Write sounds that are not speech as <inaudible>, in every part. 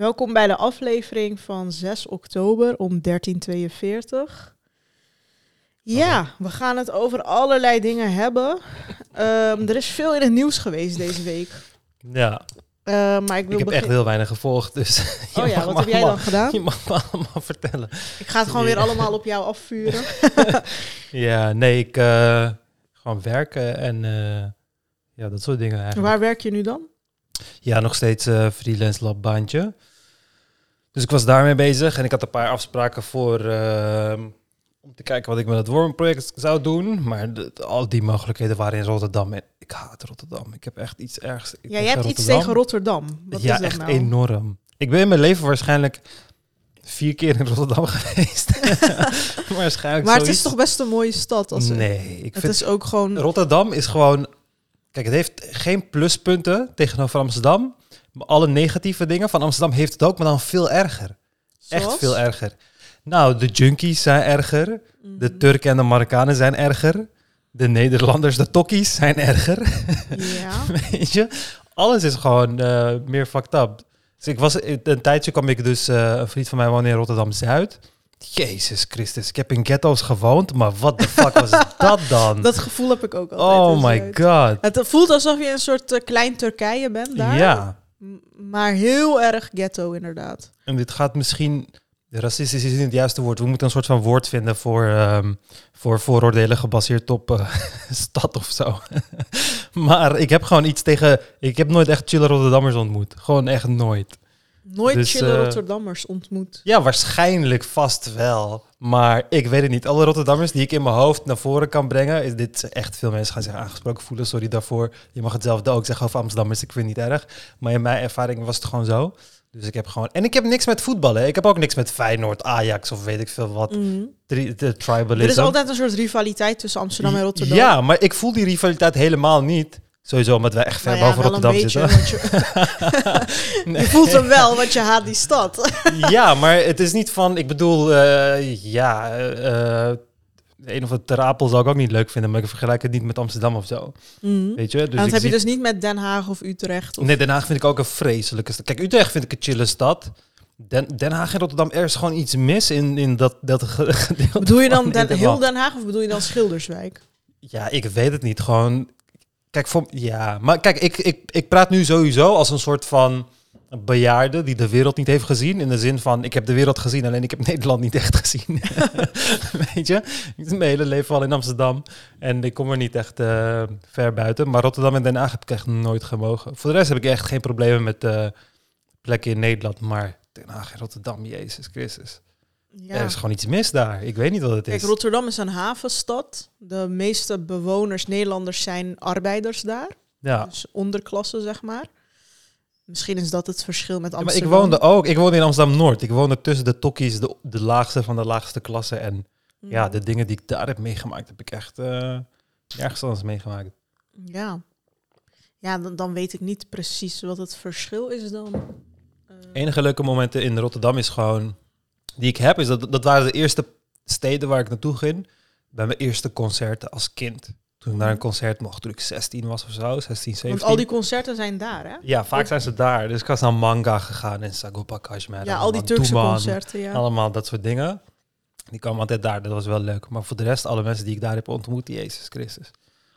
Welkom bij de aflevering van 6 oktober om 1342. Ja, we gaan het over allerlei dingen hebben. Ehm, er is veel in het nieuws geweest deze week. Ja, Ehm, maar ik wil ik heb echt heel weinig gevolgd, dus <laughs> Oh ja, wat heb jij dan gedaan? Je mag me allemaal vertellen. Ik ga het gewoon weer allemaal op jou afvuren. <laughs> Ja, nee, ik eh, gewoon werken en eh, ja, dat soort dingen eigenlijk. Waar werk je nu dan? Ja, nog steeds eh freelance labbaantje. Dus ik was daarmee bezig en ik had een paar afspraken voor ehm, om te kijken wat ik met het wormproject zou doen. Maar de- al die mogelijkheden waren in Rotterdam en ik haat Rotterdam. Ik heb echt iets ergs. Ja, jij hebt iets tegen Rotterdam. Wat ja, is dat echt nou? enorm. Ik ben in mijn leven waarschijnlijk vier keer in Rotterdam <laughs> geweest. <laughs> waarschijnlijk Maar het is toch best een mooie stad? Als Nee, ik het vind is ook gewoon... Rotterdam is gewoon... Kijk, het heeft geen pluspunten tegenover Amsterdam. Alle negatieve dingen van Amsterdam heeft het ook, maar dan veel erger. Echt veel erger. Nou, de junkies zijn erger. De Mhm. Turken en de Marokkanen zijn erger. De Nederlanders, de tokkies, zijn erger. Ja. <laughs> Weet je? Alles is gewoon eh, meer fucked up. Dus ik was, een tijdje kwam ik dus... eh, een vriend van mij woonde in Rotterdam-Zuid. Jezus Christus, ik heb in ghetto's gewoond, maar wat de fuck was <laughs> dat dan? Dat gevoel heb ik ook altijd. oh my god. Het voelt alsof je een soort eh, klein Turkije bent daar. Ja, Maar heel erg ghetto inderdaad. en dit gaat misschien... Racistisch is niet het juiste woord. We moeten een soort van woord vinden voor, ehm, voor vooroordelen gebaseerd op eh, <laughs> stad of zo. <laughs> maar ik heb gewoon iets tegen... Ik heb nooit echt chille Rotterdammers ontmoet. Gewoon echt nooit. Nooit Dus, chille eh, Rotterdammers ontmoet. Ja, waarschijnlijk vast wel. Maar ik weet het niet. Alle Rotterdammers die ik in mijn hoofd naar voren kan brengen, is dit echt veel mensen gaan zich aangesproken voelen. Sorry daarvoor. Je mag hetzelfde ook zeggen over Amsterdammers. Ik vind het niet erg. Maar in mijn ervaring was het gewoon zo. Dus ik heb gewoon. En ik heb niks met voetballen. Ik heb ook niks met Feyenoord, Ajax of weet ik veel wat. Mhm. Tri- de tribalism. Er is altijd een soort rivaliteit tussen Amsterdam en Rotterdam. Ja, maar ik voel die rivaliteit helemaal niet. Sowieso omdat wij echt ver Nou ja, boven Rotterdam zitten. je, <laughs> <laughs> Nee. je voelt hem wel, want je haat die stad. <laughs> ja, maar het is niet van, ik bedoel, eh, ja, eh, een of het Terapel zou ik ook niet leuk vinden, maar ik vergelijk het niet met Amsterdam of zo. Mhm. Weet je? Dus en dat heb je dus niet met Den Haag of Utrecht. Of... Nee, Den Haag vind ik ook een vreselijke stad. Kijk, Utrecht vind ik een chille stad. Den, Den Haag en Rotterdam, er is gewoon iets mis in, in dat, dat ge- gedeelte. Bedoel je dan Den, heel. Den Haag of bedoel je dan Schilderswijk? Ja, ik weet het niet. Gewoon, kijk, ja, maar kijk, ik, ik, ik praat nu sowieso als een soort van bejaarde die de wereld niet heeft gezien. In de zin van, ik heb de wereld gezien, alleen ik heb <laughs> Nederland niet echt gezien. <laughs> Weet je? Ik zit mijn hele leven al in Amsterdam en ik kom er niet echt eh, ver buiten. Maar Rotterdam en Den Haag heb ik echt nooit gemogen. Voor de rest heb ik echt geen problemen met eh, plekken in Nederland. Maar Den Haag en Rotterdam, Jezus Christus. Ja. Er is gewoon iets mis daar. Ik weet niet wat het Kijk, is. Rotterdam is een havenstad. De meeste bewoners, Nederlanders, zijn arbeiders daar. Ja. Dus onderklasse, zeg maar. Misschien is dat het verschil met Ja, maar ik Amsterdam. woonde ook, ik woonde in Amsterdam-Noord. Ik woonde tussen de tokkies, de, de laagste van de laagste klasse. En ja, Mhm. de dingen die ik daar heb meegemaakt, heb ik echt eh ergens anders meegemaakt. Ja, ja dan, dan weet ik niet precies wat het verschil is dan. Eh, Enige leuke momenten in Rotterdam is gewoon, die ik heb, is dat dat waren de eerste steden waar ik naartoe ging. Bij mijn eerste concerten als kind. Toen ik naar een concert mocht, toen ik 16 was of zo, 16, 17. want al die concerten zijn daar, hè? Ja, vaak zijn ze daar. Dus ik was naar Manga gegaan en Sagopa Kashmir. Ja, al die Turkse concerten, ja. Allemaal dat soort dingen. Die kwamen altijd daar, dat was wel leuk. Maar voor de rest, alle mensen die ik daar heb ontmoet, Jezus Christus.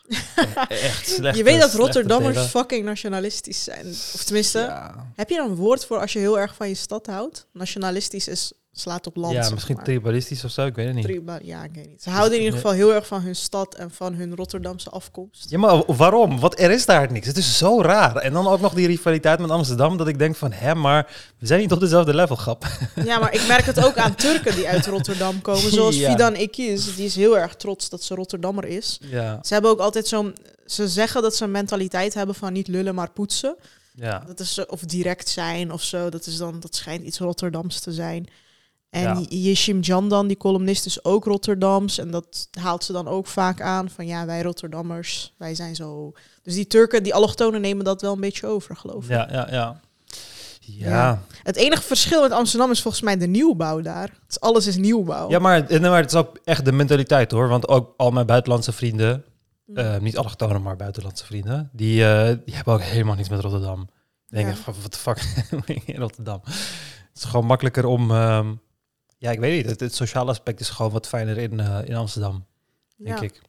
<laughs> E- Echt slecht. Je weet dat Rotterdammers fucking nationalistisch zijn. Of tenminste, Ja, heb je dan een woord voor als je heel erg van je stad houdt? Nationalistisch is, slaat op land. ja misschien maar. tribalistisch of zo, ik weet het niet. Ja, ik weet niet. Ze houden in ieder geval heel erg van hun stad en van hun Rotterdamse afkomst. Ja, maar waarom? Wat er is daar niks. Het is zo raar. En dan ook nog die rivaliteit met Amsterdam, dat ik denk van, hè, maar we zijn niet op dezelfde level, grap. <laughs> Ja, maar ik merk het ook aan Turken die uit Rotterdam komen. Zoals <laughs> Ja. Fidan Ikiz, die is heel erg trots dat ze Rotterdammer is. Ja, Ze hebben ook altijd zo'n... Ze zeggen dat ze een mentaliteit hebben van niet lullen, maar poetsen. ja. Dat is, zo- of direct zijn of zo. Dat, is dan, dat schijnt iets Rotterdams te zijn. En Ja. Yeshim Jandan, die columnist, is ook Rotterdams. En dat haalt ze dan ook vaak aan. Van ja, wij Rotterdammers, wij zijn zo... Dus die Turken, die allochtonen nemen dat wel een beetje over, geloof ik. Ja, ja, ja. Ja, Ja. Het enige verschil met Amsterdam is volgens mij de nieuwbouw daar. Dus alles is nieuwbouw. Ja, maar, maar het is ook echt de mentaliteit hoor. Want ook al mijn buitenlandse vrienden, Mm. eh, niet allochtonen, maar buitenlandse vrienden, die, eh, die hebben ook helemaal niets met Rotterdam. denk Ja. ik van, wat de fuck <laughs> in Rotterdam. Het is gewoon makkelijker om... ehm, ja, ik weet niet. Het, het sociale aspect is gewoon wat fijner in, eh, in Amsterdam, denk Ja. ik.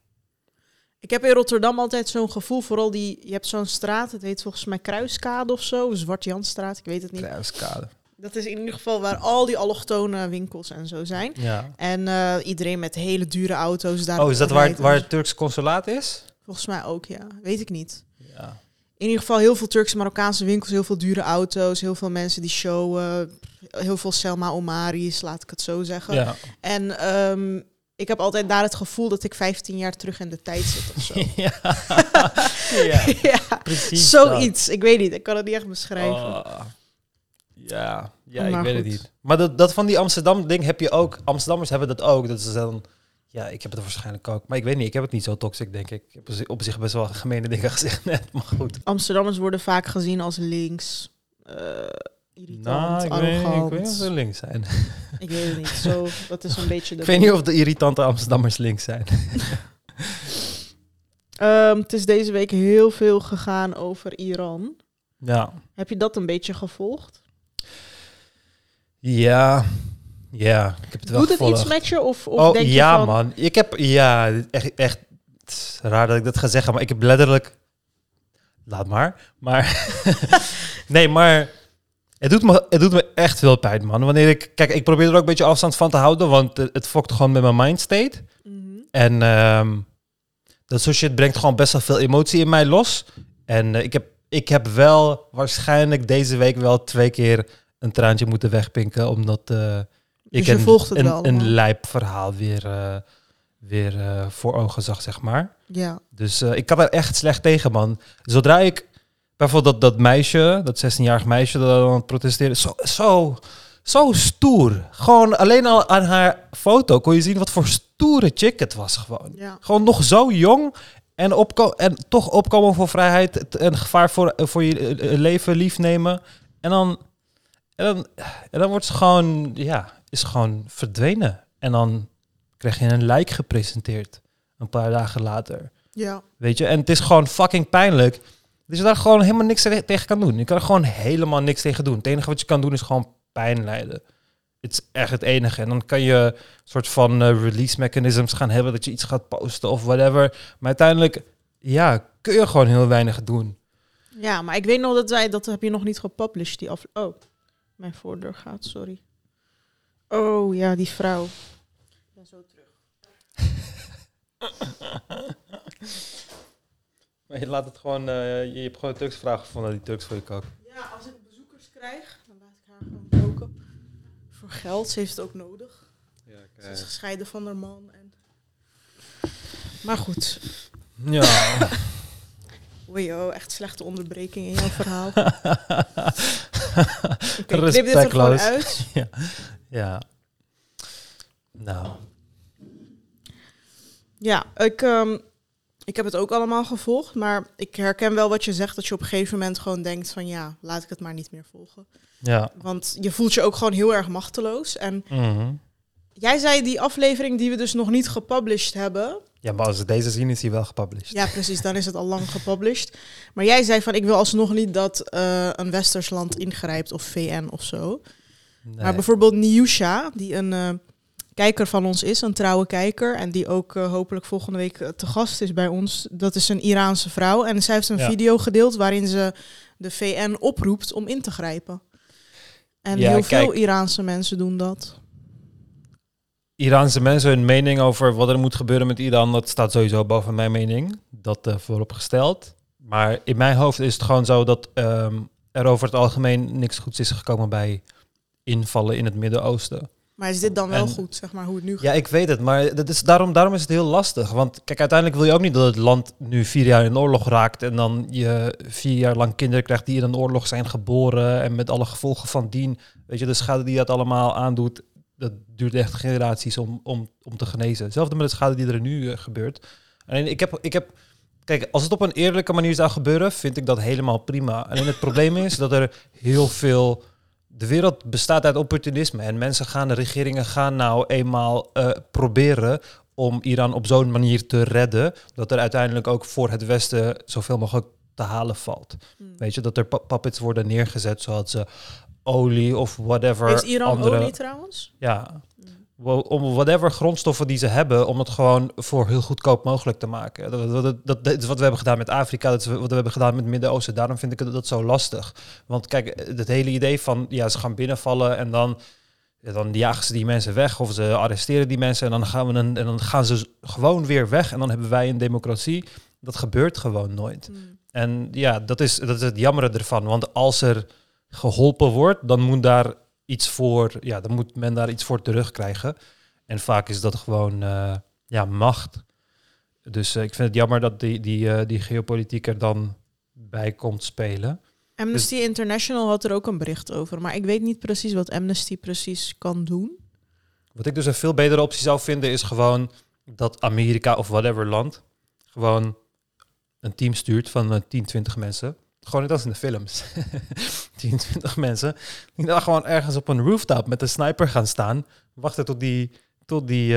Ik heb in Rotterdam altijd zo'n gevoel, vooral die, je hebt zo'n straat, het heet volgens mij Kruiskade of zo, Zwart Janstraat, ik weet het niet. Kruiskade. Dat is in ieder geval waar al die allochtone winkels en zo zijn. Ja. En eh, iedereen met hele dure auto's daar. Oh, is dat waar, waar het Turks consulaat is? Volgens mij ook, ja. Weet ik niet. Ja. In ieder geval heel veel Turkse Marokkaanse winkels, heel veel dure auto's, heel veel mensen die showen, heel veel Selma Omaris, laat ik het zo zeggen. Ja. En ehm, ik heb altijd daar het gevoel dat ik 15 jaar terug in de tijd zit of zo. <laughs> ja. <laughs> ja, ja, precies. zoiets. Ik weet niet, ik kan het niet echt beschrijven. Oh. Ja, ja Maar ik weet het niet. Maar dat, dat van die Amsterdam-ding heb je ook. Amsterdammers hebben dat ook. Dat is dan... Ja, ik heb het waarschijnlijk ook. Maar ik weet niet, ik heb het niet zo toxic, denk ik. Ik heb op zich- best wel gemene dingen <laughs> gezegd net, maar goed. Amsterdammers worden vaak gezien als links, eh, irritant, Nou, ik weet, ik arrogant. weet niet of ze links zijn. <laughs> Ik weet het niet. Zo, dat is een beetje <laughs> de. Ik weet niet of de irritante Amsterdammers links zijn. Ehm, het is deze week heel veel gegaan over Iran. Ja. Heb je dat een beetje gevolgd? Ja. Ja, ik heb het wel Doet het gevolgd. iets met je? Of, of oh, denk ja, je van... man. Ik heb, ja, echt, echt raar dat ik dat ga zeggen, maar ik heb letterlijk, laat maar, maar, <laughs> nee, maar het doet, me, het doet me echt veel pijn, man. Wanneer ik, kijk, ik probeer er ook een beetje afstand van te houden, want het, fokt gewoon met mijn mindstate. Mhm. En ehm, dat soort shit brengt gewoon best wel veel emotie in mij los. En eh, ik, heb, ik heb wel waarschijnlijk deze week wel twee keer een traantje moeten wegpinken, omdat ik Dus je volgt het een, wel een lijp verhaal weer, eh, weer eh, voor ogen zag, zeg maar. Ja. Dus eh, ik kan er echt slecht tegen, man. Zodra ik bijvoorbeeld dat, dat meisje, dat 16-jarig meisje, dat aan het protesteren, zo, zo, zo stoer. Gewoon alleen al aan haar foto kon je zien wat voor stoere chick het was gewoon. ja. Gewoon nog zo jong en, opko en toch opkomen voor vrijheid en gevaar voor, voor je leven lief nemen. En dan, en dan, en dan wordt ze gewoon, ja, is gewoon verdwenen. En dan krijg je een lijk gepresenteerd een paar dagen later. Ja. Weet je, en het is gewoon fucking pijnlijk. Dus je daar gewoon helemaal niks te- tegen kan doen. Je kan er gewoon helemaal niks tegen doen. Het enige wat je kan doen is gewoon pijn lijden. Het is echt het enige. En dan kan je een soort van eh, release mechanisms gaan hebben dat je iets gaat posten of whatever. Maar uiteindelijk, ja, kun je gewoon heel weinig doen. ja, maar ik weet nog dat wij... Dat heb je nog niet gepublished, die af... Oh, mijn voordeur gaat, sorry. Oh, ja, die vrouw. Ik ben zo terug. <laughs> Maar je laat het gewoon, eh, je hebt gewoon Turks vragen gevonden die Turks voor je koken. Ja, als ik bezoekers krijg, dan laat ik haar gewoon koken. Voor geld, ze heeft het ook nodig. Ze is gescheiden van haar man. En... Maar goed. Ja. <laughs> Oei, oh, echt slechte onderbreking in jouw verhaal. <laughs> Oké, knip dit er gewoon uit. ja. Nou. Ja, ik, ehm, ik heb het ook allemaal gevolgd. Maar ik herken wel wat je zegt. Dat je op een gegeven moment gewoon denkt van... Ja, laat ik het maar niet meer volgen. Ja. Want je voelt je ook gewoon heel erg machteloos. En Mhm. jij zei die aflevering die we dus nog niet gepublished hebben... Ja, maar als we deze zien, is hij wel gepublished. Ja, precies. Dan is het al lang gepublished. Maar jij zei van, ik wil alsnog niet dat eh, een westers land ingrijpt of VN of zo. Nee. Maar bijvoorbeeld Niusha, die een eh, kijker van ons is, een trouwe kijker. En die ook eh, hopelijk volgende week eh, te gast is bij ons. Dat is een Iraanse vrouw. En zij heeft een Ja. video gedeeld waarin ze de VN oproept om in te grijpen. En Ja, heel veel. Iraanse mensen doen dat. Iraanse mensen hun mening over wat er moet gebeuren met Iran, dat staat sowieso boven mijn mening. Dat eh vooropgesteld. Maar in mijn hoofd is het gewoon zo dat ehm, er over het algemeen niks goeds is gekomen bij invallen in het Midden-Oosten. Maar is dit dan wel En- goed, zeg maar, hoe het nu gaat? Ja, ik weet het, maar dat is, daarom, daarom is het heel lastig. Want kijk, uiteindelijk wil je ook niet dat het land nu vier jaar in oorlog raakt en dan je vier jaar lang kinderen krijgt die in een oorlog zijn geboren en met alle gevolgen van dien. Weet je, de schade die dat allemaal aandoet, dat duurt echt generaties om, om, om te genezen. Hetzelfde met de schade die er nu eh, gebeurt. Alleen ik heb, ik heb, kijk, als het op een eerlijke manier zou gebeuren, vind ik dat helemaal prima. Alleen het probleem is dat er heel veel de wereld bestaat uit opportunisme. En mensen gaan, de regeringen gaan nou eenmaal eh, proberen om Iran op zo'n manier te redden. Dat er uiteindelijk ook voor het Westen zoveel mogelijk te halen valt. Hmm. Weet je, dat er pu- puppets worden neergezet zodat ze olie of whatever Heeft Iran andere... olie trouwens? Ja, Wel, om whatever grondstoffen die ze hebben, om het gewoon voor heel goedkoop mogelijk te maken. Dat, dat, dat, dat, dat is wat we hebben gedaan met Afrika, dat is wat we hebben gedaan met het Midden-Oosten. Daarom vind ik het dat zo lastig. Want kijk, het hele idee van, ja, ze gaan binnenvallen en dan, ja, dan jagen ze die mensen weg of ze arresteren die mensen en dan, gaan we een, en dan gaan ze gewoon weer weg en dan hebben wij een democratie. Dat gebeurt gewoon nooit. Hmm. En ja, dat is, dat is het jammere ervan. Want als er geholpen wordt, dan moet daar iets voor, ja, dan moet men daar iets voor terugkrijgen. En vaak is dat gewoon eh, ja, macht. Dus eh, ik vind het jammer dat die, die, eh, die geopolitiek er dan bij komt spelen. Amnesty International had er ook een bericht over, maar ik weet niet precies wat Amnesty precies kan doen. Wat ik dus een veel betere optie zou vinden, is gewoon dat Amerika of whatever land gewoon een team stuurt van eh, 10, 20 mensen. Gewoon net als in de films. <laughs> 10, 20 mensen. Die dan gewoon ergens op een rooftop met een sniper gaan staan. Wachten tot die, tot die,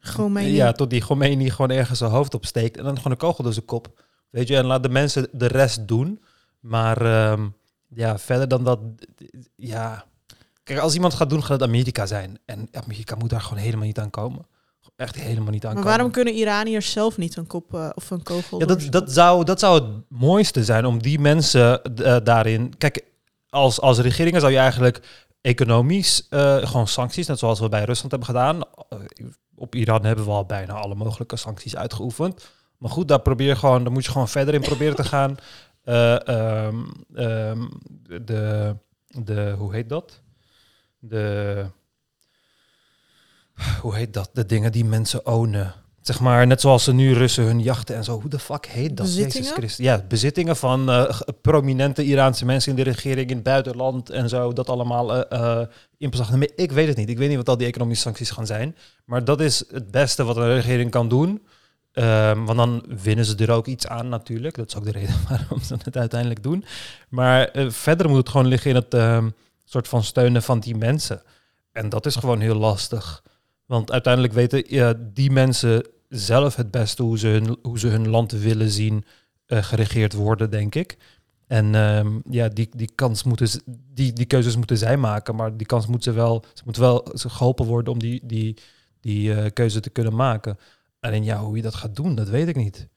Khomeini. ja, tot die Khomeini gewoon ergens zijn hoofd opsteekt. En dan gewoon een kogel door zijn kop. Weet je, en laat de mensen de rest doen. Maar ehm, ja, verder dan dat, ja. Kijk, als iemand gaat doen, gaat het Amerika zijn. En Amerika moet daar gewoon helemaal niet aan komen. Echt helemaal niet aan maar waarom kunnen Iraniërs zelf niet een kop eh, of een kogel? Ja, dat, dat, zou, dat zou het mooiste zijn om die mensen eh, daarin. Kijk, als, als regeringen zou je eigenlijk economisch eh, gewoon sancties, net zoals we bij Rusland hebben gedaan. Op Iran hebben we al bijna alle mogelijke sancties uitgeoefend. Maar goed, daar probeer je gewoon, daar moet je gewoon verder in proberen te gaan. <laughs> Eh, ehm, ehm, de, de, hoe heet dat? De, hoe heet dat? De dingen die mensen ownen. Zeg maar, net zoals ze nu Russen hun jachten en zo. Hoe de fuck heet dat? Bezittingen? Jezus Christus. Ja, bezittingen van eh, prominente Iraanse mensen in de regering, in het buitenland en zo. Dat allemaal eh, in beslag nemen. Ik weet het niet. Ik weet niet wat al die economische sancties gaan zijn. Maar dat is het beste wat een regering kan doen. Ehm, want dan winnen ze er ook iets aan natuurlijk. Dat is ook de reden <laughs> waarom ze het uiteindelijk doen. Maar verder moet het gewoon liggen in het ehm, soort van steunen van die mensen. En dat is gewoon heel lastig. Want uiteindelijk weten die mensen zelf het beste hoe ze hun, hoe ze hun land willen zien eh, geregeerd worden, denk ik. En ehm, ja, die, die kans moeten die, die keuzes moeten zij maken, maar die kans moeten ze wel, ze moeten wel geholpen worden om die, die, die eh, keuze te kunnen maken. Alleen ja, hoe je dat gaat doen, dat weet ik niet.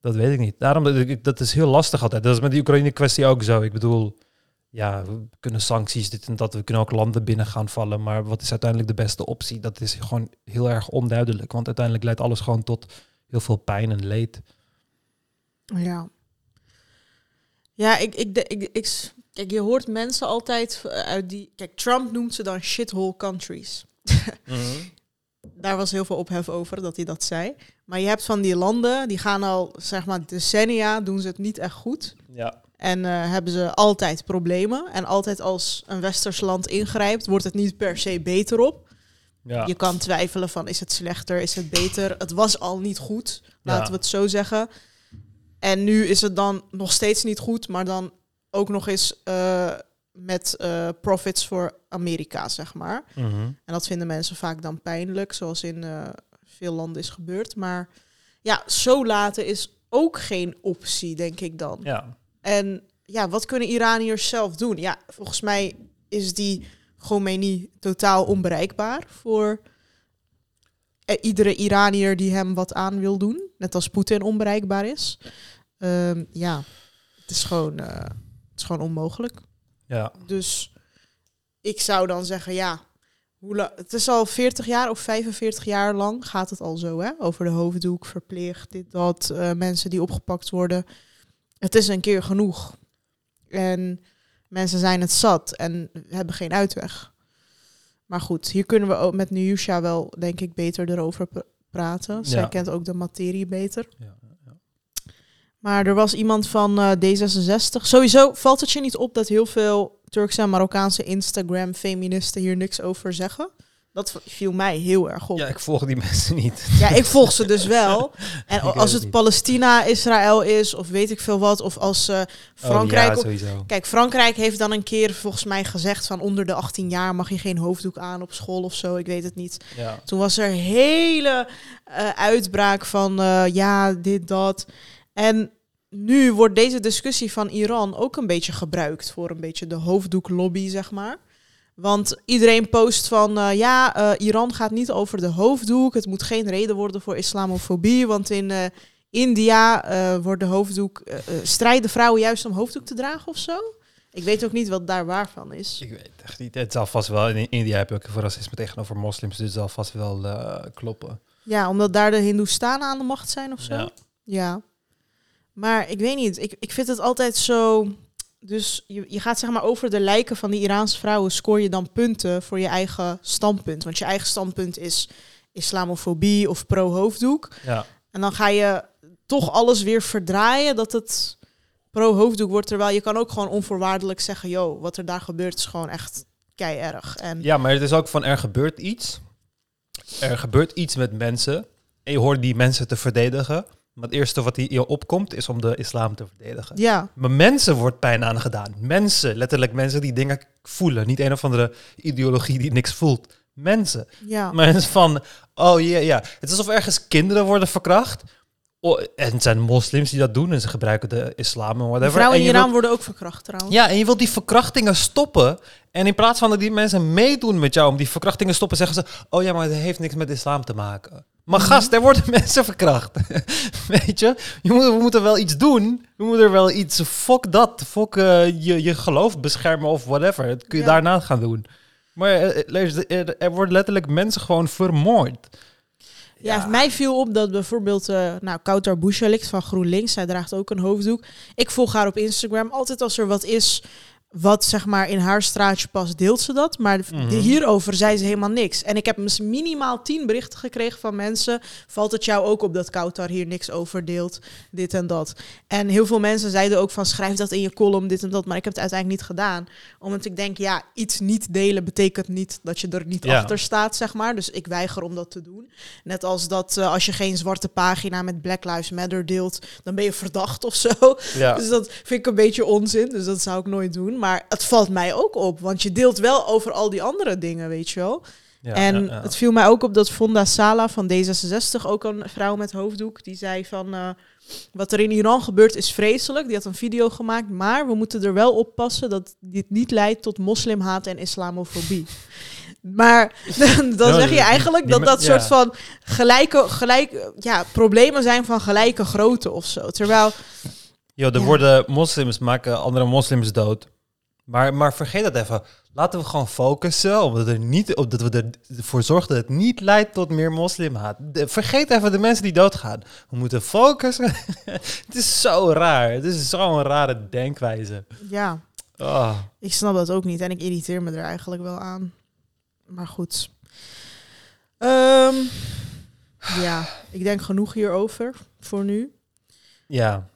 Dat weet ik niet. Daarom, dat, dat is heel lastig altijd. Dat is met die Oekraïne-kwestie ook zo. Ik bedoel, ja, we kunnen sancties, dit en dat. We kunnen ook landen binnen gaan vallen. Maar wat is uiteindelijk de beste optie? Dat is gewoon heel erg onduidelijk. Want uiteindelijk leidt alles gewoon tot heel veel pijn en leed. Ja. Ja, ik, ik, ik, kijk, je hoort mensen altijd eh, uit die... Kijk, Trump noemt ze dan shithole countries. <laughs> Daar was heel veel ophef over dat hij dat zei. Maar je hebt van die landen, die gaan al, zeg maar, decennia, doen ze het niet echt goed. Ja. En eh, hebben ze altijd problemen. En altijd als een westers land ingrijpt, wordt het niet per se beter op. Ja. Je kan twijfelen van is het slechter, is het beter. Het was al niet goed, laten Ja. we het zo zeggen. En nu is het dan nog steeds niet goed, maar dan ook nog eens eh, met eh, profits voor Amerika, zeg maar. Mhm. En dat vinden mensen vaak dan pijnlijk, zoals in veel landen is gebeurd. Maar ja, zo laten is ook geen optie, denk ik dan. ja. En ja, wat kunnen Iraniërs zelf doen? Ja, volgens mij is die Khomeini totaal onbereikbaar voor eh, iedere Iranier die hem wat aan wil doen. Net als Poetin onbereikbaar is. Ehm, ja, het is, gewoon, eh, het is gewoon onmogelijk. Ja. Dus ik zou dan zeggen, ja, hoe het is al 40 jaar of 45 jaar lang gaat het al zo, hè? Over de hoofddoek, verplicht, dit, dat, eh, mensen die opgepakt worden. Het is een keer genoeg. En mensen zijn het zat en hebben geen uitweg. Maar goed, hier kunnen we ook met Nyusha wel, denk ik, beter erover pr- praten. Zij kent ook de materie beter. Ja, ja. Maar er was iemand van eh, D66. Sowieso valt het je niet op dat heel veel Turkse en Marokkaanse Instagram-feministen hier niks over zeggen. Dat viel mij heel erg op. ja, Ja, ik volg die <laughs> mensen niet. ik volg ze dus wel. <laughs> En als het. Palestina, Israël is, of weet ik veel wat, of als eh, Frankrijk... Oh, ja, op-. Kijk, Frankrijk heeft dan een keer volgens mij gezegd van onder de 18 jaar mag je geen hoofddoek aan op school of zo. Ik weet het niet. Ja. Toen was er hele eh, uitbraak van eh, ja, dit, dat. En nu wordt deze discussie van Iran ook een beetje gebruikt voor een beetje de hoofddoeklobby, zeg maar. Want iedereen post van eh, ja, eh, Iran gaat niet over de hoofddoek. Het moet geen reden worden voor islamofobie. Want in eh, India wordt de hoofddoek. strijden vrouwen juist om hoofddoek te dragen of zo? Ik weet ook niet wat daar waar van is. Ik weet echt niet. Het zal vast wel. In India heb je ook voor racisme tegenover moslims. Dus het zal vast wel kloppen. Ja, omdat daar de Hindoestanen aan de macht zijn of zo. Ja. Ja. Maar ik weet niet. Ik, ik vind het altijd zo. Dus je, je gaat zeg maar over de lijken van die Iraanse vrouwen. scoor je dan punten voor je eigen standpunt. Want je eigen standpunt is islamofobie of pro-hoofddoek. ja. En dan ga je toch alles weer verdraaien dat het pro-hoofddoek wordt. Terwijl je kan ook gewoon onvoorwaardelijk zeggen: yo, wat er daar gebeurt is gewoon echt kei erg. En Ja, maar het is ook van er gebeurt iets. Er gebeurt iets met mensen. En je hoort die mensen te verdedigen. Maar het eerste wat hier opkomt is om de islam te verdedigen. ja, Maar mensen wordt pijn aangedaan. Mensen, letterlijk mensen die dingen voelen. Niet een of andere ideologie die niks voelt. Mensen. ja. Is van, oh ja, ja. Het is alsof ergens kinderen worden verkracht. Oh, en het zijn moslims die dat doen en ze gebruiken de islam en whatever. vrouwen En in Iran worden ook verkracht trouwens. ja, en je wilt die verkrachtingen stoppen. En in plaats van dat die mensen meedoen met jou om die verkrachtingen te stoppen, zeggen ze: Oh ja, maar het heeft niks met islam te maken. Maar Mhm. gast, er worden <laughs> mensen verkracht. Weet je? je moet, we moeten wel iets doen. We moeten er wel iets. Fok dat. Fok eh, je, je geloof beschermen of whatever. Dat kun je Ja. daarna gaan doen. Maar eh, er, er, er worden letterlijk mensen gewoon vermoord. Ja, mij viel op dat bijvoorbeeld, eh nou, Kouter van GroenLinks, zij draagt ook een hoofddoek. Ik volg haar op Instagram. Altijd als er wat is wat zeg maar in haar straatje past, deelt ze dat. Maar Mhm. hierover zei ze helemaal niks. En ik heb minimaal tien berichten gekregen van mensen. Valt het jou ook op dat Kouter hier niks over deelt, dit en dat. En heel veel mensen zeiden ook van schrijf dat in je column, dit en dat. Maar ik heb het uiteindelijk niet gedaan. Omdat ik denk, ja, iets niet delen betekent niet dat je er niet Ja. achter staat, zeg maar. Dus ik weiger om dat te doen. Net als dat eh, als je geen zwarte pagina met Black Lives Matter deelt, dan ben je verdacht of zo. Ja. <laughs> Dus dat vind ik een beetje onzin. Dus dat zou ik nooit doen. Maar het valt mij ook op. Want je deelt wel over al die andere dingen, weet je wel. Ja, en ja, ja. het viel mij ook op dat Fonda Sala van D66, ook een vrouw met hoofddoek, die zei van... eh, wat er in Iran gebeurt is vreselijk. Die had een video gemaakt. Maar we moeten er wel op passen dat dit niet leidt tot moslimhaat en islamofobie. <laughs> Maar <laughs> dan, zeg je eigenlijk dat dat soort van gelijke, gelijk, ja, problemen zijn van gelijke grootte of zo. Terwijl, Yo, er Ja. worden moslims maken andere moslims dood. Maar, maar vergeet dat even. Laten we gewoon focussen op dat, er niet, op dat we ervoor zorgen dat het niet leidt tot meer moslimhaat. De- vergeet even de mensen die doodgaan. We moeten focussen. <laughs> het is zo raar. Het is zo'n rare denkwijze. ja, Ah. ik snap dat ook niet. En ik irriteer me er eigenlijk wel aan. Maar goed. Ehm, ja, ik denk genoeg hierover voor nu. Ja.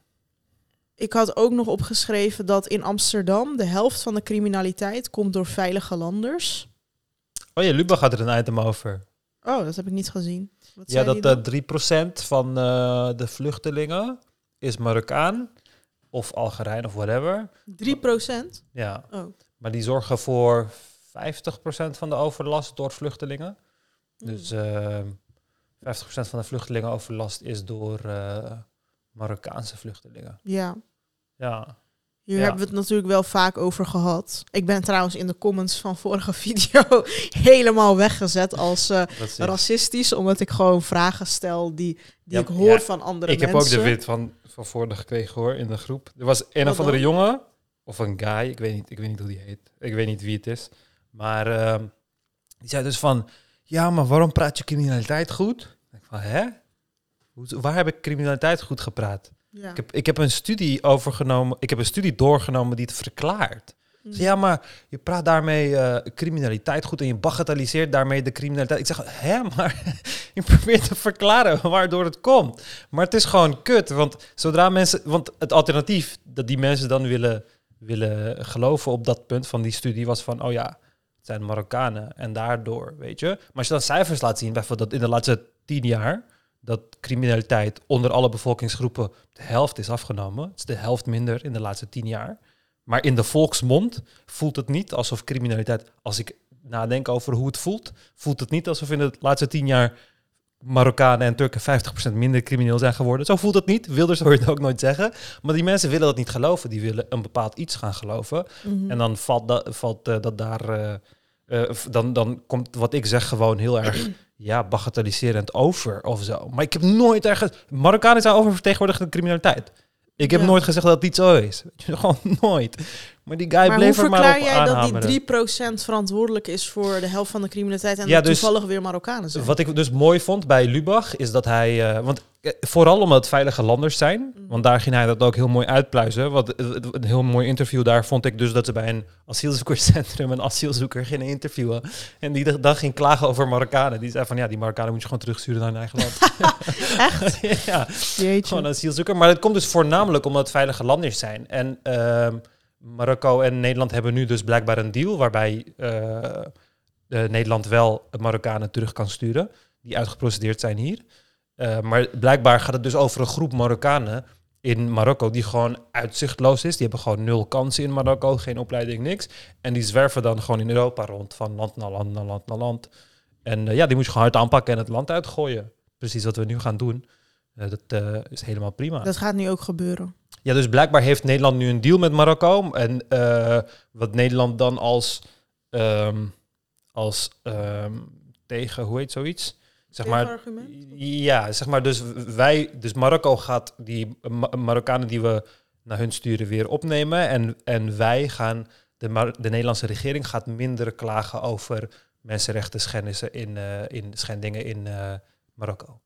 Ik had ook nog opgeschreven dat in Amsterdam de helft van de criminaliteit komt door veilige landers. Oh ja, Luba gaat er een item over. Oh, dat heb ik niet gezien. Wat Ja, dat die eh dan? 3% van eh, de vluchtelingen is Marokkaan of Algerijn of whatever. 3 procent? Ja. Oh. Maar die zorgen voor 50% van de overlast door vluchtelingen. Dus eh 50% van de vluchtelingenoverlast is door Marokkaanse vluchtelingen. Ja, Ja. hier Ja. hebben we het natuurlijk wel vaak over gehad. Ik ben trouwens in de comments van vorige <laughs> video helemaal weggezet als eh, racistisch, omdat ik gewoon vragen stel die, die Ja, ik hoor ja. van andere ik heb mensen. ook de wit van, van vorige gekregen hoor, in de groep. Er was een Wat of andere dan? jongen, of een guy, ik weet niet, ik weet niet hoe die heet. Ik weet niet wie het is. Maar ehm, die zei dus van, ja, maar waarom praat je criminaliteit goed? Ik van, hè? Waar heb ik criminaliteit goed gepraat? Ja. Ik heb, ik heb een studie overgenomen, ik heb een studie doorgenomen die het verklaart. Mm. Ja, maar je praat daarmee eh, criminaliteit goed en je bagatelliseert daarmee de criminaliteit. Ik zeg, hè, <laughs> maar je probeert te verklaren waardoor het komt. Maar het is gewoon kut, want zodra mensen, want het alternatief dat die mensen dan willen, willen geloven op dat punt van die studie was van, oh ja, het zijn Marokkanen en daardoor, weet je. Maar als je dan cijfers laat zien, bijvoorbeeld dat in de laatste tien jaar dat criminaliteit onder alle bevolkingsgroepen de helft is afgenomen. Het is de helft minder in de laatste tien jaar. Maar in de volksmond voelt het niet alsof criminaliteit, als ik nadenk over hoe het voelt, voelt het niet alsof in de laatste tien jaar Marokkanen en Turken 50% minder crimineel zijn geworden. Zo voelt het niet. Wilders hoor je het ook nooit zeggen. Maar die mensen willen dat niet geloven. Die willen een bepaald iets gaan geloven. Mhm. En dan valt, dat, valt eh, dat daar... eh, eh, dan, dan komt wat ik zeg gewoon heel erg <clears throat> ja, bagatelliserend over of zo. Maar ik heb nooit ergens... Marokkanen zijn oververtegenwoordigd in criminaliteit. Ik heb Ja. nooit gezegd dat het niet zo is. <laughs> Gewoon nooit. Maar die guy maar hoe bleef er maar verklaar op jij dat die 3% verantwoordelijk is voor de helft van de criminaliteit en Ja, dat dus- toevallig weer Marokkanen zijn? Wat ik dus mooi vond bij Lubach is dat hij, eh, want eh, vooral omdat het veilige landers zijn, Mhm. want daar ging hij dat ook heel mooi uitpluizen. Wat een heel mooi interview daar vond ik dus dat ze bij een asielzoekerscentrum een asielzoeker gingen interviewen en die dan ging klagen over Marokkanen. Die zei van ja, die Marokkanen moet je gewoon terugsturen naar hun eigen land. <laughs> Echt? <laughs> ja, Jeetje. gewoon een asielzoeker. Maar het komt dus voornamelijk omdat het veilige landers zijn. En ehm, Marokko en Nederland hebben nu dus blijkbaar een deal waarbij eh, eh, Nederland wel Marokkanen terug kan sturen die uitgeprocedeerd zijn hier. Eh, maar blijkbaar gaat het dus over een groep Marokkanen in Marokko die gewoon uitzichtloos is. Die hebben gewoon nul kansen in Marokko, geen opleiding, niks. En die zwerven dan gewoon in Europa rond, van land naar land naar land naar land. En ja, die moet je gewoon hard aanpakken en het land uitgooien. Precies wat we nu gaan doen. Dat is helemaal prima. Dat gaat nu ook gebeuren. Ja, dus blijkbaar heeft Nederland nu een deal met Marokko. En eh, wat Nederland dan als, ehm, als ehm, tegen, hoe heet zoiets? Zeg maar, ja, zeg maar, dus wij, dus Marokko gaat die Ma- Marokkanen die we naar hun sturen weer opnemen. En, en wij gaan, de, Mar- de Nederlandse regering gaat minder klagen over mensenrechten schennissen in, eh, in schendingen in eh, Marokko.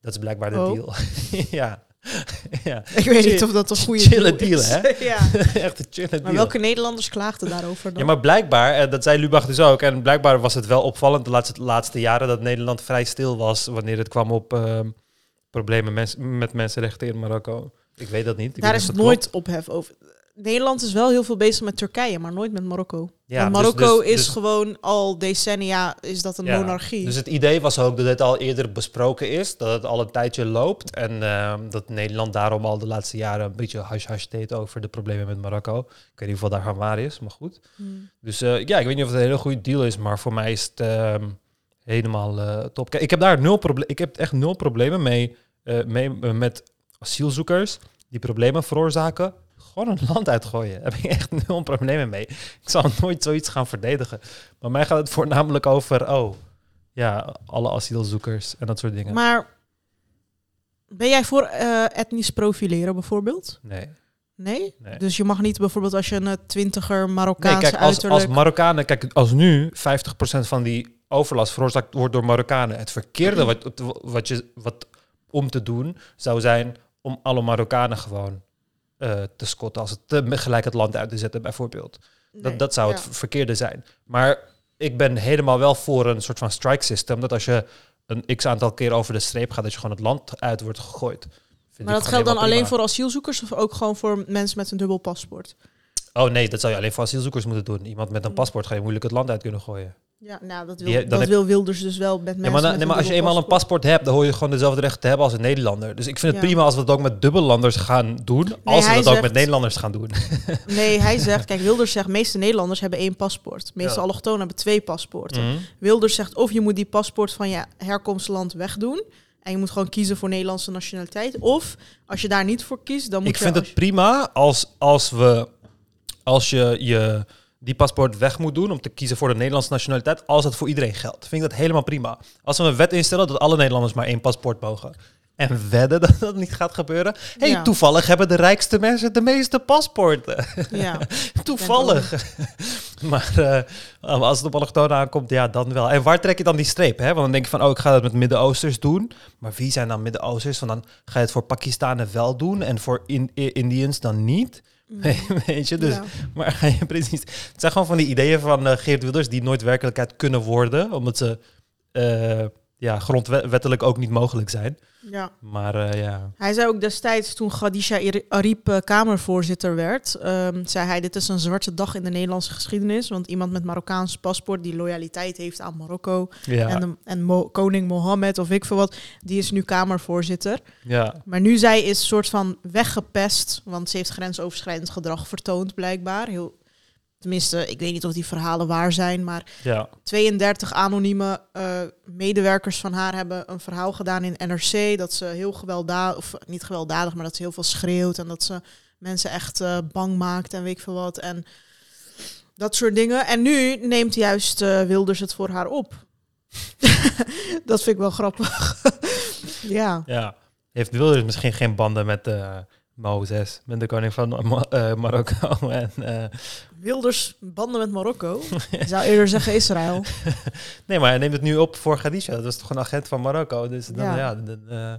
Dat is blijkbaar de Oh. deal. <laughs> ja. <laughs> ja. Ik weet Chill- niet of dat een goede chille deal hè? <laughs> ja. <laughs> Echt een chille Maar deal. welke Nederlanders klaagden daarover dan? Ja, maar blijkbaar, eh, dat zei Lubach dus ook, en blijkbaar was het wel opvallend de laatste, laatste jaren dat Nederland vrij stil was wanneer het kwam op ehm, problemen mens- met mensenrechten in Marokko. Ik weet dat niet. Ik Daar is nooit ophef over. Nederland is wel heel veel bezig met Turkije, maar nooit met Marokko. Ja, dus- Marokko dus- is dus- gewoon al decennia is dat een Ja, monarchie. Dus het idee was ook dat het al eerder besproken is, dat het al een tijdje loopt. En ehm, dat Nederland daarom al de laatste jaren een beetje hush-hush deed over de problemen met Marokko. Ik weet niet of dat daarvan waar is, maar goed. Hmm. Dus eh, ja, ik weet niet of het een hele goede deal is, maar voor mij is het ehm, helemaal eh, top. Kijk, ik heb daar nul probleem. Ik heb echt nul problemen mee, eh, mee met asielzoekers die problemen veroorzaken. Gewoon een land uitgooien. Daar heb ik echt nul problemen mee. Ik zal nooit zoiets gaan verdedigen. Maar mij gaat het voornamelijk over, oh, ja, alle asielzoekers en dat soort dingen. Maar ben jij voor eh, etnisch profileren bijvoorbeeld? nee. Nee? Nee. Dus je mag niet bijvoorbeeld als je een eh, twintiger Nee, Marokkaanse kijk, als, uiterlijk... als Marokkanen, kijk, als nu 50% van die overlast veroorzaakt wordt door Marokkanen, het verkeerde <clears throat> wat, wat, je, wat om te doen zou zijn om alle Marokkanen gewoon eh, te scotten, als het te, gelijk het land uit te zetten bijvoorbeeld. Nee, Dat, dat zou het ja. verkeerde zijn. Maar ik ben helemaal wel voor een soort van strike system, dat als je een x aantal keer over de streep gaat, dat je gewoon het land uit wordt gegooid. Vind Maar dat geldt dan alleen prima. voor asielzoekers of ook gewoon voor mensen met een dubbel paspoort? Oh nee, dat zou je alleen voor asielzoekers moeten doen. Iemand met een Mm. paspoort ga je moeilijk het land uit kunnen gooien. Ja, nou, dat wil, Die- dat heb- wil Wilders dus wel met mensen Ja, maar, dan- met nee, maar als je eenmaal een paspoort hebt, dan hoor je gewoon dezelfde rechten te hebben als een Nederlander. Dus ik vind het Ja. prima als we het ook met dubbellanders gaan doen, als we dat ook met Nederlanders gaan doen. <laughs> Nee, hij zegt, kijk, Wilders zegt, meeste Nederlanders hebben één paspoort. De meeste Ja. allochtonen hebben twee paspoorten. Mhm. Wilders zegt, of je moet die paspoort van je herkomstland wegdoen. En je moet gewoon kiezen voor Nederlandse nationaliteit. Of als je daar niet voor kiest, dan moet Ik je... vind als het prima als, als, we, als je, je die paspoort weg moet doen om te kiezen voor de Nederlandse nationaliteit, als het voor iedereen geldt. Vind ik dat helemaal prima. Als we een wet instellen dat alle Nederlanders maar één paspoort mogen. En wedden <laughs> dat dat niet gaat gebeuren. hey, Ja. toevallig hebben de rijkste mensen de meeste paspoorten. Ja. <laughs> Toevallig. <laughs> maar eh, als het op allochtonen aankomt, ja, dan wel. En waar trek je dan die streep? Hè? Want dan denk je van, oh, ik ga dat met Midden-Oosters doen. Maar wie zijn dan Midden-Oosters? Want dan ga je het voor Pakistanen wel doen en voor in Indiërs dan niet. <laughs> Weet je, dus... Ja. Maar precies... Het zijn gewoon van die ideeën van eh, Geert Wilders die nooit werkelijkheid kunnen worden. Omdat ze eh, ja, grondwettelijk ook niet mogelijk zijn. ja. Maar eh, ja... Hij zei ook destijds, toen Khadija Ariep eh, Kamervoorzitter werd, ehm, zei hij, dit is een zwarte dag in de Nederlandse geschiedenis. Want iemand met Marokkaans paspoort die loyaliteit heeft aan Marokko Ja, en, de- en Mo- koning Mohammed of ik veel wat, die is nu Kamervoorzitter. ja. Maar nu zij is soort van weggepest, want ze heeft grensoverschrijdend gedrag vertoond blijkbaar. Heel, tenminste, ik weet niet of die verhalen waar zijn, maar Ja. 32 anonieme eh, medewerkers van haar hebben een verhaal gedaan in NRC dat ze heel gewelddadig, of niet gewelddadig, maar dat ze heel veel schreeuwt en dat ze mensen echt eh, bang maakt en weet ik veel wat. En dat soort dingen. En nu neemt juist eh, Wilders het voor haar op. <laughs> dat vind ik wel grappig. <laughs> ja. ja. Heeft Wilders misschien geen banden met eh Mozes, met de koning van Ma- eh, Marokko <laughs> en... eh, Wilders banden met Marokko. <laughs> Ik zou eerder zeggen Israël. <laughs> Nee, maar hij neemt het nu op voor Khadija. Dat was toch een agent van Marokko. Dus dan, Ja. ja. dan, eh,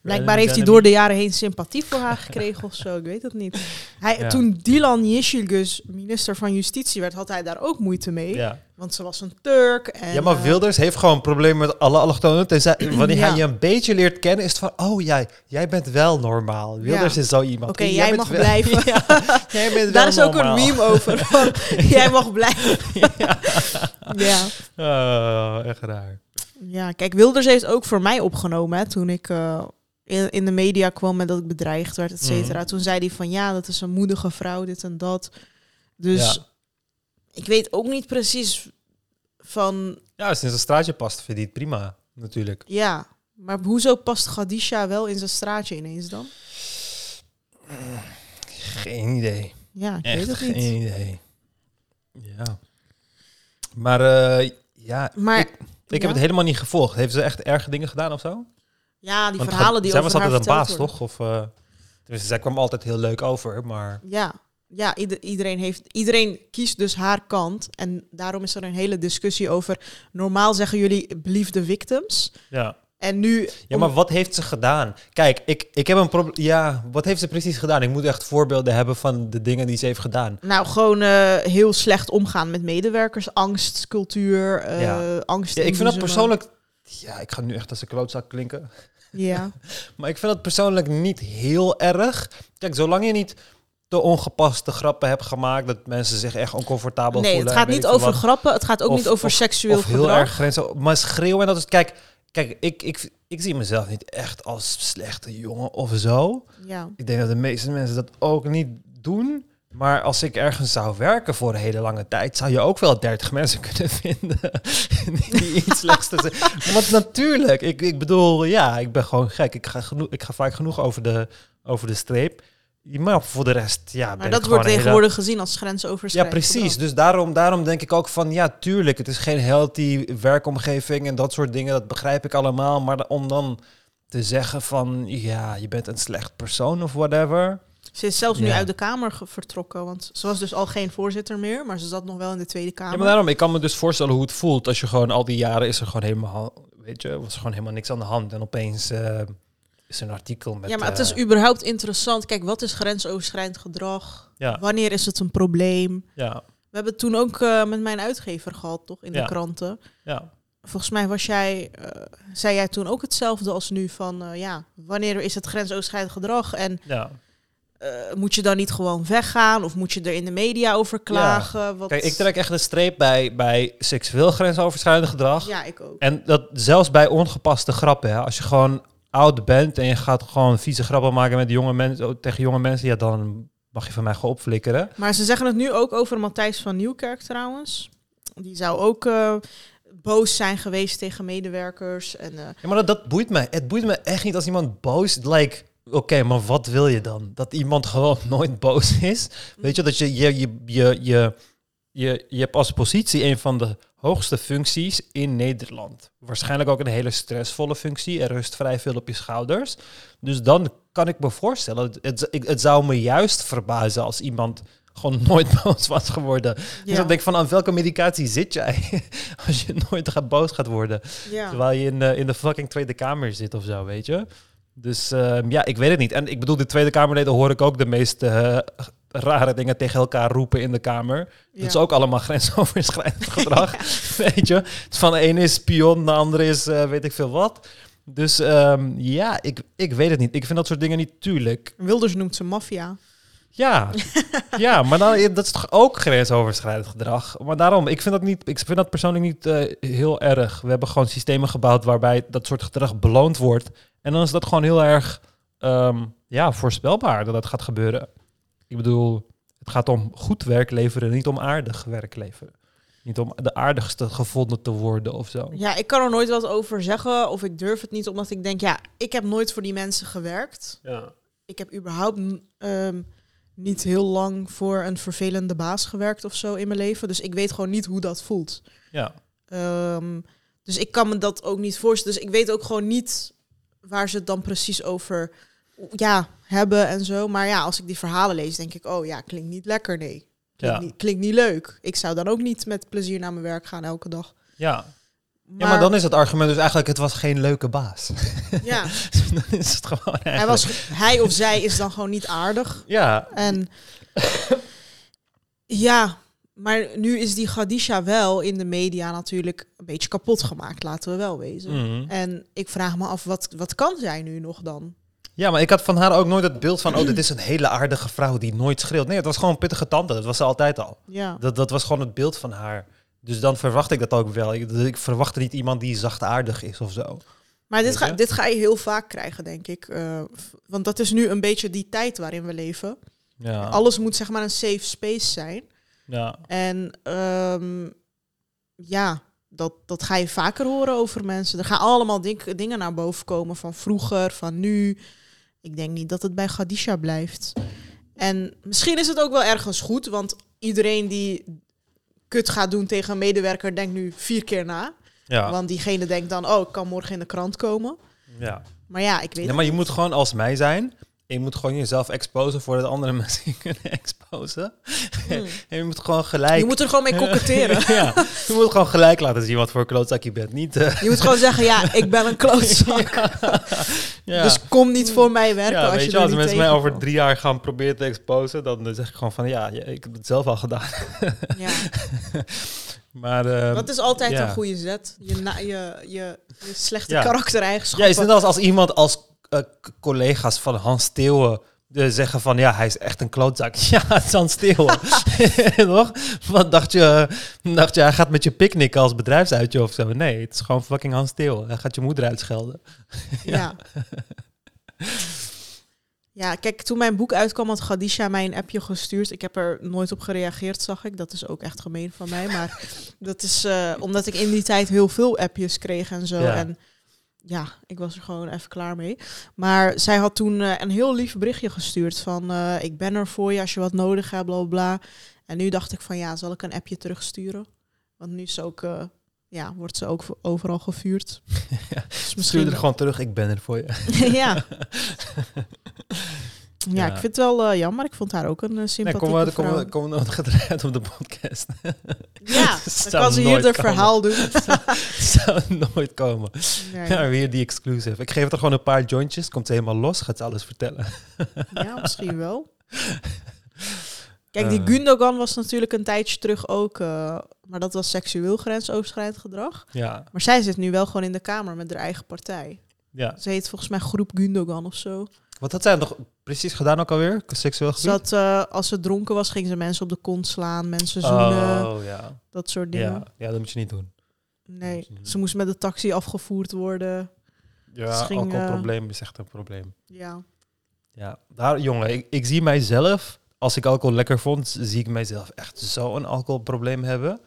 Blijkbaar heeft hij door de jaren heen sympathie voor haar gekregen of zo. Ik weet het niet. Hij, Ja. Toen Dilan Yeşilgöz minister van Justitie werd, had hij daar ook moeite mee. Ja. Want ze was een Turk. En, ja, maar eh, Wilders heeft gewoon problemen met alle allochtonen. Tenzij, <clears throat> wanneer Ja. hij je een beetje leert kennen, is het van... Oh, jij, jij bent wel normaal. Wilders Ja. is zo iemand. Oké, Jij jij mag wel- blijven. <laughs> Ja, jij bent wel Daar is ook een meme over. <laughs> van, jij mag blijven. <laughs> ja. Oh, echt raar. ja, kijk, Wilders heeft ook voor mij opgenomen hè, toen ik eh, in, in de media kwam met dat ik bedreigd werd, et cetera. Mhm. Toen zei hij van ja, dat is een moedige vrouw, dit en dat. Dus Ja. Ik weet ook niet precies van Ja, als het in zijn straatje past, vind je het prima. Natuurlijk. Ja, maar hoezo past Gadisha wel in zijn straatje ineens dan? Geen idee. Ja, ik Echt weet het geen niet. idee. Ja. Maar eh, ja, Maar ik, ik heb het helemaal niet gevolgd. Heeft ze echt erge dingen gedaan of zo? ja, die Want verhalen die zij over was haar altijd een verteld baas, worden. toch? Of, eh, tenminste, zij kwam altijd heel leuk over, maar... Ja, ja ieder- iedereen, heeft, iedereen kiest dus haar kant. En daarom is er een hele discussie over... Normaal zeggen jullie believe the victims. Ja, En nu... ja maar wat heeft ze gedaan? Kijk, ik, ik heb een probleem... Ja, wat heeft ze precies gedaan? Ik moet echt voorbeelden hebben van de dingen die ze heeft gedaan. Nou, gewoon eh, heel slecht omgaan met medewerkers. Angst, cultuur, eh, Ja. angst Ja, ik vind dat persoonlijk... Ja, ik ga nu echt als een klootzak klinken. Ja, <laughs> Maar ik vind dat persoonlijk niet heel erg. Kijk, zolang je niet te ongepaste grappen hebt gemaakt... dat mensen zich echt oncomfortabel nee, voelen... het gaat niet over wat. grappen. Het gaat ook Of- niet over of- seksueel of heel gedrag. erg grenzen. Maar schreeuwen en dat is... Kijk, kijk ik, ik, ik zie mezelf niet echt als slechte jongen of zo. Ja. Ik denk dat de meeste mensen dat ook niet doen. Maar als ik ergens zou werken voor een hele lange tijd, zou je ook wel 30 mensen <laughs> kunnen vinden die iets <laughs> slechts te zeggen. Want natuurlijk, ik, ik bedoel, ja, ik ben gewoon gek. Ik ga, genoeg, ik ga vaak genoeg over de, over de streep. Maar voor de rest, ja, Maar dat wordt hele- tegenwoordig gezien als ja, grensoverschrijdend precies. gedrag. Dus daarom, daarom denk ik ook van, ja, tuurlijk, het is geen healthy werkomgeving en dat soort dingen, dat begrijp ik allemaal. Maar om dan te zeggen van, ja, je bent een slecht persoon of whatever. Ze is zelfs nu Ja. uit de Kamer vertrokken, want ze was dus al geen voorzitter meer, maar ze zat nog wel in de Tweede Kamer. Ja, maar daarom, ik kan me dus voorstellen hoe het voelt als je gewoon al die jaren is er gewoon helemaal, weet je, was er gewoon helemaal niks aan de hand en opeens eh, is er een artikel met. ja, maar het is eh, überhaupt interessant. Kijk, wat is grensoverschrijdend gedrag? ja, Wanneer is het een probleem? ja, We hebben het toen ook eh, met mijn uitgever gehad, toch, in Ja. de kranten. ja, Volgens mij was jij, eh, zei jij toen ook hetzelfde als nu van, eh, ja, wanneer is het grensoverschrijdend gedrag? En ja. eh, moet je dan niet gewoon weggaan of moet je er in de media over klagen? Wat... Kijk, ik trek echt een streep bij, bij seksueel grensoverschrijdend gedrag. Ja, ik ook. En dat zelfs bij ongepaste grappen. Hè. Als je gewoon oud bent en je gaat gewoon vieze grappen maken met jonge mensen, tegen jonge mensen, ja, dan mag je van mij gewoon opflikkeren. Maar ze zeggen het nu ook over Matthijs van Nieuwkerk trouwens. Die zou ook eh, boos zijn geweest tegen medewerkers. En, eh, Ja, maar dat, dat boeit me. Het boeit me echt niet als iemand boos... Like, oké, maar wat wil je dan? Dat iemand <laughs> gewoon nooit boos is? Weet je, dat je je, je, je, je, je, je hebt als positie een van de hoogste functies in Nederland. Waarschijnlijk ook een hele stressvolle functie. Er rust vrij veel op je schouders. Dus dan kan ik me voorstellen... Het, het, zou me juist verbazen als iemand gewoon nooit <laughs> boos was geworden. Dus ja. dan denk ik van, aan welke medicatie zit jij? <laughs> als je nooit gaat boos gaat worden. ja. Terwijl je in de, in de fucking Tweede Kamer zit of zo, weet je. Dus ehm, ja, ik weet het niet. En ik bedoel, de Tweede Kamerleden hoor ik ook de meest eh, rare dingen tegen elkaar roepen in de Kamer. Ja. Dat is ook allemaal <laughs> grensoverschrijdend gedrag, <laughs> weet je. Het van de ene is spion, de andere is eh, weet ik veel wat. Dus ehm, ja, ik, ik weet het niet. Ik vind dat soort dingen niet tuurlijk. Wilders noemt ze maffia. Ja, <laughs> ja maar dan, dat is toch ook grensoverschrijdend gedrag. Maar daarom, ik vind dat, niet, ik vind dat persoonlijk niet eh, heel erg. We hebben gewoon systemen gebouwd waarbij dat soort gedrag beloond wordt. En dan is dat gewoon heel erg ehm, ja, voorspelbaar dat dat gaat gebeuren. Ik bedoel, Het gaat om goed werk leveren, niet om aardig werk leveren. Niet om de aardigste gevonden te worden of zo. Ja, ik kan er nooit wat over zeggen of ik durf het niet, omdat ik denk, ja, ik heb nooit voor die mensen gewerkt. Ja. Ik heb überhaupt ehm, niet heel lang voor een vervelende baas gewerkt of zo in mijn leven. Dus ik weet gewoon niet hoe dat voelt. Ja. Ehm, dus ik kan me dat ook niet voorstellen. Dus ik weet ook gewoon niet waar ze het dan precies over ja, hebben en zo. Maar ja, als ik die verhalen lees, denk ik, oh ja, klinkt niet lekker, nee. Klinkt, Ja. niet, klinkt niet leuk. Ik zou dan ook niet met plezier naar mijn werk gaan elke dag. Ja. ja, maar dan is het argument dus eigenlijk, het was geen leuke baas. <laughs> ja, <laughs> dan is het gewoon eigenlijk... hij, was, hij of zij is dan gewoon niet aardig. Ja, En ja, maar nu is die Gadisha wel in de media natuurlijk een beetje kapot gemaakt, laten we wel wezen. Mhm. En ik vraag me af, wat, wat kan zij nu nog dan? Ja, maar ik had van haar ook nooit het beeld van... oh, dit is een hele aardige vrouw die nooit schreeuwt. Nee, het was gewoon een pittige tante. Dat was ze altijd al. Ja, Dat, dat was gewoon het beeld van haar. Dus dan verwacht ik dat ook wel. Ik, ik verwachtte niet iemand die zachtaardig is of zo. maar dit ga, je? dit ga je heel vaak krijgen, denk ik. Eh, want dat is nu een beetje die tijd waarin we leven. Ja, Alles moet zeg maar een safe space zijn. ja. En ehm, ja, dat, dat ga je vaker horen over mensen. Er gaan allemaal ding- dingen naar boven komen van vroeger, van nu. Ik denk niet dat het bij Gadisha blijft. En misschien is het ook wel ergens goed, want iedereen die kut gaat doen tegen een medewerker denkt nu vier keer na. ja. Want diegene denkt dan, oh, ik kan morgen in de krant komen. ja. Maar ja, ik weet Ja, het maar je moet gewoon als mij zijn. Je moet gewoon jezelf exposen voordat andere <laughs> mensen je kunnen exposen. Hmm. En je moet gewoon gelijk... Je moet er gewoon mee koketteren. <laughs> ja, je moet gewoon gelijk laten zien wat voor klootzak je bent. Niet... eh, Je moet gewoon zeggen, ja, <laughs> ik ben een klootzak. ja. Dus kom niet voor mij werken ja, als weet je, je, als mensen mij over drie jaar gaan proberen te exposen, dan zeg ik gewoon van ja, ik heb het zelf al gedaan. Ja. Maar eh, Dat is altijd een goede zet. Je, na, je, je, je slechte Ja. karaktereigenschappen. ja, is net als als iemand als eh, collega's van Hans Steeuwen eh, zeggen van ja, hij is echt een klootzak. <laughs> Ja, het is Hans Steeuwen. <laughs> Toch? Wat dacht je? Dacht je, hij gaat met je picknicken als bedrijfsuitje of zo? Nee, het is gewoon fucking Hans Steeuwen. Hij gaat je moeder uitschelden. <laughs> Ja. Ja, kijk, toen mijn boek uitkwam had Gadisha mij een appje gestuurd. Ik heb er nooit op gereageerd, zag ik. Dat is ook echt gemeen van mij. Maar dat is eh, omdat ik in die tijd heel veel appjes kreeg en zo. Ja. En ja, ik was er gewoon even klaar mee. Maar zij had toen eh, een heel lief berichtje gestuurd van... eh, ik ben er voor je als je wat nodig hebt, bla bla. En nu dacht ik van ja, zal ik een appje terugsturen? Want nu is ook, eh, ja, wordt ze ook overal gevuurd. <laughs> Dus Stuur er gewoon terug, ik ben er voor je. <laughs> ja. <laughs> ja. Ja. ik vind het wel eh, jammer. Ik vond haar ook een uh, Nee, sympathieke kom, maar, kom, kom nog gedraaid op de podcast. <laughs> Ja, dan kan ze hier komen. verhaal doen. <laughs> zou nooit komen. Nee. Ja, weer die exclusive. Ik geef er gewoon een paar jointjes, komt helemaal los, gaat ze alles vertellen. <laughs> Ja, misschien wel. Kijk, die Eh. Gundogan was natuurlijk een tijdje terug ook... maar dat was seksueel grensoverschrijdend gedrag. Ja, Maar zij zit nu wel gewoon in de kamer met haar eigen partij. ja. Ze heet volgens mij Groep Gundogan of zo. Wat had zij nog precies gedaan ook alweer? Seksueel gebied? had, eh, als ze dronken was, ging ze mensen op de kont slaan, mensen zoenen, Oh, ja. dat soort dingen. ja. Ja, dat moet je niet doen. Nee, ze moest met de taxi afgevoerd worden. Ja, ging, alcoholprobleem is echt een probleem. Ja. Ja, daar, jongen, ik, ik zie mijzelf, als ik alcohol lekker vond, zie ik mijzelf echt zo'n alcoholprobleem hebben.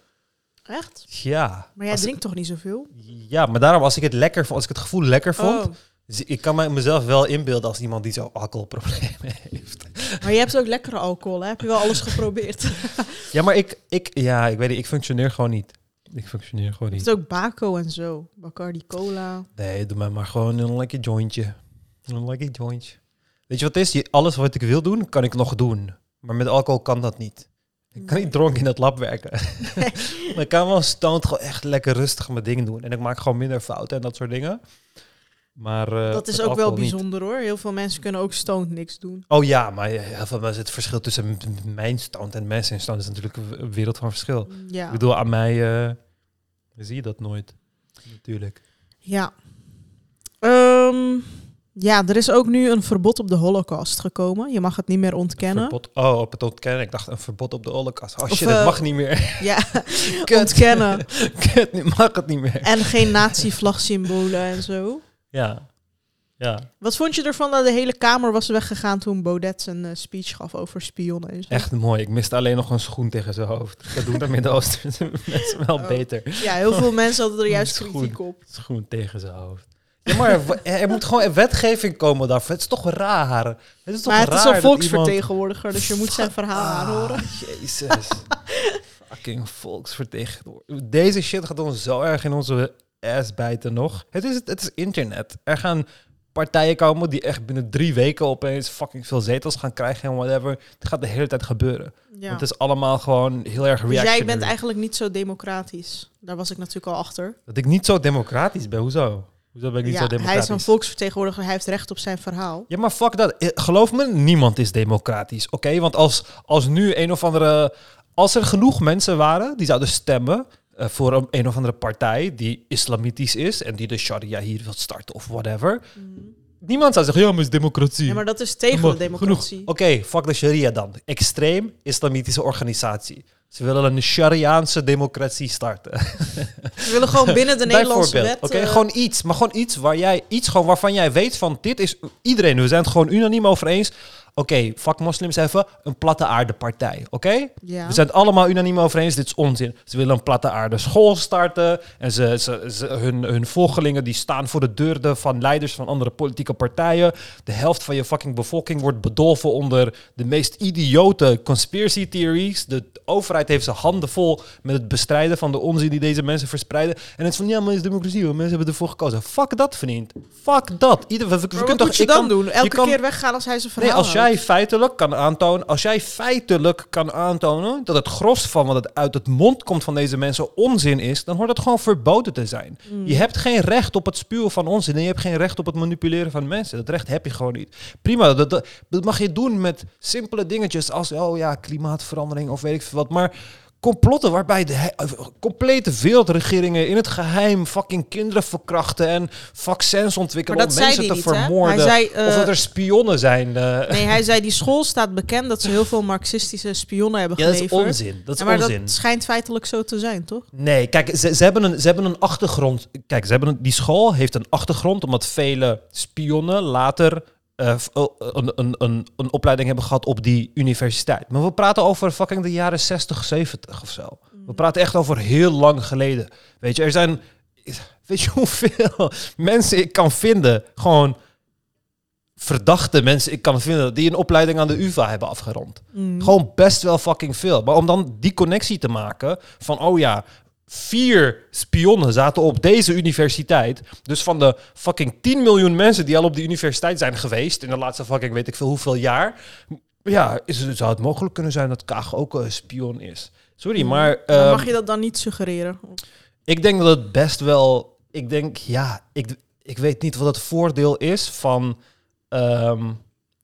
Echt? Ja. Maar jij Als- drinkt toch niet zoveel? Ja, maar daarom, als ik het lekker vond, als ik het gevoel lekker vond, Oh, ik kan mezelf wel inbeelden als iemand die zo'n alcoholprobleem <laughs> heeft. maar je hebt ook lekkere alcohol, hè? Heb je wel alles geprobeerd? <laughs> Ja, maar ik, ik, ja, ik weet niet, ik functioneer gewoon niet. Ik functioneer gewoon niet. hebt ook Baco en zo. Bacardi Cola. Nee, doe mij maar gewoon een lekker jointje. Een lekker jointje. Weet je wat het is? Alles wat ik wil doen, kan ik nog doen. Maar met alcohol kan dat niet. Ik kan niet dronken in het lab werken. <laughs> maar ik kan wel stoned gewoon echt lekker rustig mijn dingen doen. En ik maak gewoon minder fouten en dat soort dingen. Maar eh, dat is ook wel niet. bijzonder hoor. Heel veel mensen kunnen ook stoned niks doen. Oh ja, maar heel veel mensen, het verschil tussen mijn stand en mensen in stand is natuurlijk een wereld van verschil. Ja. Ik bedoel, aan mij eh, zie je dat nooit. Natuurlijk. Ja. Ehm, ja, er is ook nu een verbod op de holocaust gekomen. Je mag het niet meer ontkennen. Verbod, oh, op het ontkennen. Ik dacht een verbod op de holocaust. Oh Of, shit, eh, het mag niet meer. Ja, <laughs> <laughs> Kut. ontkennen. <laughs> Kut, nu mag het niet meer. En geen nazi-vlagsymbolen en zo. Ja. Ja, Wat vond je ervan dat de hele kamer was weggegaan toen Baudet zijn eh, speech gaf over spionnen en zo? echt mooi. Ik miste alleen nog een schoen tegen zijn hoofd. Dat doen de <laughs> Midden-Oosten <laughs> mensen wel Oh. beter. Ja, heel veel mensen hadden er <laughs> juist Is goed. kritiek op. Schoen tegen zijn hoofd. Ja, maar er moet gewoon wetgeving komen daarvoor. Het is toch raar. Het is toch Maar het is een volksvertegenwoordiger, dus je moet zijn verhaal Ah, aanhoren. Jezus. Fucking volksvertegenwoordiger. Deze shit gaat ons zo erg in onze ass bijten nog. Het is, het is internet. Er gaan partijen komen die echt binnen drie weken opeens fucking veel zetels gaan krijgen en whatever. Het gaat de hele tijd gebeuren. Ja. Het is allemaal gewoon heel erg Dus reactionary. jij bent eigenlijk niet zo democratisch. Daar was ik natuurlijk al achter. Dat ik niet zo democratisch ben. Hoezo? Hoezo ben ik niet Ja, zo hij democratisch? is een volksvertegenwoordiger, hij heeft recht op zijn verhaal. Ja, maar fuck dat. Eh, Geloof me, niemand is democratisch. Oké, want als, als nu een of andere. Als er genoeg mensen waren die zouden stemmen. Eh, voor een, een of andere partij die islamitisch is. en die de sharia hier wil starten of whatever. Niemand zou zeggen: ja, maar is democratie. Ja, maar dat is tegen Maar de democratie. Oké, fuck de sharia dan. Extreem islamitische organisatie. Ze willen een Shariaanse democratie starten. Ze willen gewoon binnen de <laughs> Nederlandse wet... Oké, eh, gewoon iets. Maar gewoon iets waar jij iets gewoon waarvan jij weet van dit is iedereen. We zijn het gewoon unaniem over eens. Oké, fuck moslims even. Een platte aarde partij. Oké? ja. We zijn het allemaal unaniem over eens. Dit is onzin. Ze willen een platte aarde school starten. En ze, ze, ze- hun, hun volgelingen die staan voor de deuren van leiders van andere politieke partijen. De helft van je fucking bevolking wordt bedolven onder de meest idiote conspiracy theories. De overheid heeft zijn handen vol met het bestrijden van de onzin die deze mensen verspreiden. En het is van ja, maar het is democratie. Want mensen hebben ervoor gekozen. Fuck dat, vriend. Fuck dat. Ieder, we, kunnen toch, je dan kan- doen? Elke kan- keer weggaan als hij zijn verhaal Nee, als houdt? Jij feitelijk kan aantonen, als jij feitelijk kan aantonen dat het gros van wat het uit het mond komt van deze mensen onzin is, dan hoort het gewoon verboden te zijn. Mm. Je hebt geen recht op het spuwen van onzin en je hebt geen recht op het manipuleren van mensen. Dat recht heb je gewoon niet. Prima, dat, dat, dat mag je doen met simpele dingetjes als, oh ja, klimaatverandering of weet ik veel wat. Maar complotten waarbij de eh, complete wereldregeringen in het geheim fucking kinderen verkrachten en vaccins ontwikkelen om mensen te niet, vermoorden. Hij zei, eh, of dat er spionnen zijn. eh. Nee, hij zei die school staat bekend dat ze heel veel marxistische spionnen hebben Ja, dat is onzin. Dat is maar onzin. dat schijnt feitelijk zo te zijn, toch? Nee, kijk, ze, ze, hebben een, ze hebben een achtergrond. Kijk, ze hebben een, die school heeft een achtergrond omdat vele spionnen later eh, oh, een, een, een, een opleiding hebben gehad op die universiteit. Maar we praten over fucking de jaren 60, 70 of zo. We praten echt over heel lang geleden. Weet je, er zijn. Weet je <laughs> hoeveel mensen ik kan vinden? Gewoon verdachte mensen ik kan vinden die een opleiding aan de UvA hebben afgerond. Mm. Gewoon best wel fucking veel. Maar om dan die connectie te maken van, oh ja, vier spionnen zaten op deze universiteit. Dus van de fucking 10 miljoen mensen die al op die universiteit zijn geweest in de laatste fucking weet ik veel hoeveel jaar. Ja, is het, zou het mogelijk kunnen zijn dat Kaag ook een spion is? Sorry, maar Maar ehm, mag je dat dan niet suggereren? ik denk dat het best wel. Ik denk, ja, ik, ik weet niet wat het voordeel is van ehm,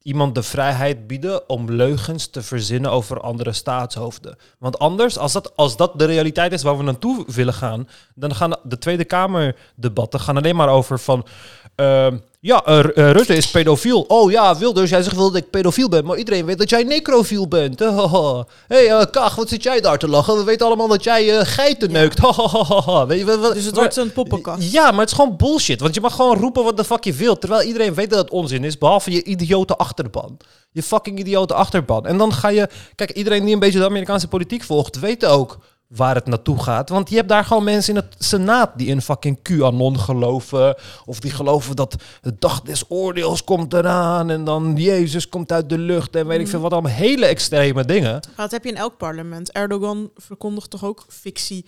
iemand de vrijheid bieden om leugens te verzinnen over andere staatshoofden. Want anders, als dat, als dat de realiteit is waar we naartoe willen gaan, dan gaan de Tweede Kamer debatten gaan alleen maar over van. ehm, ja, Rutte is pedofiel. Oh ja, Wilders, jij zegt wel dat ik pedofiel ben, maar iedereen weet dat jij necrofiel bent. Hé, hey, eh, Kaag, wat zit jij daar te lachen? We weten allemaal dat jij eh, geiten Ja. neukt. <laughs> Weet je, wat- Dus het wordt een poppenkast. ja, maar het is gewoon bullshit. Want je mag gewoon roepen wat de fuck je wilt. Terwijl iedereen weet dat het onzin is. Behalve je idiote achterban. Je fucking idiote achterban. En dan ga je... Kijk, iedereen die een beetje de Amerikaanse politiek volgt... weet ook waar het naartoe gaat. Want je hebt daar gewoon mensen in het senaat... die in fucking QAnon geloven. Of die geloven dat de dag des oordeels komt eraan... en dan Jezus komt uit de lucht... en weet ik veel wat allemaal hele extreme dingen. Maar dat heb je in elk parlement. Erdogan verkondigt toch ook fictie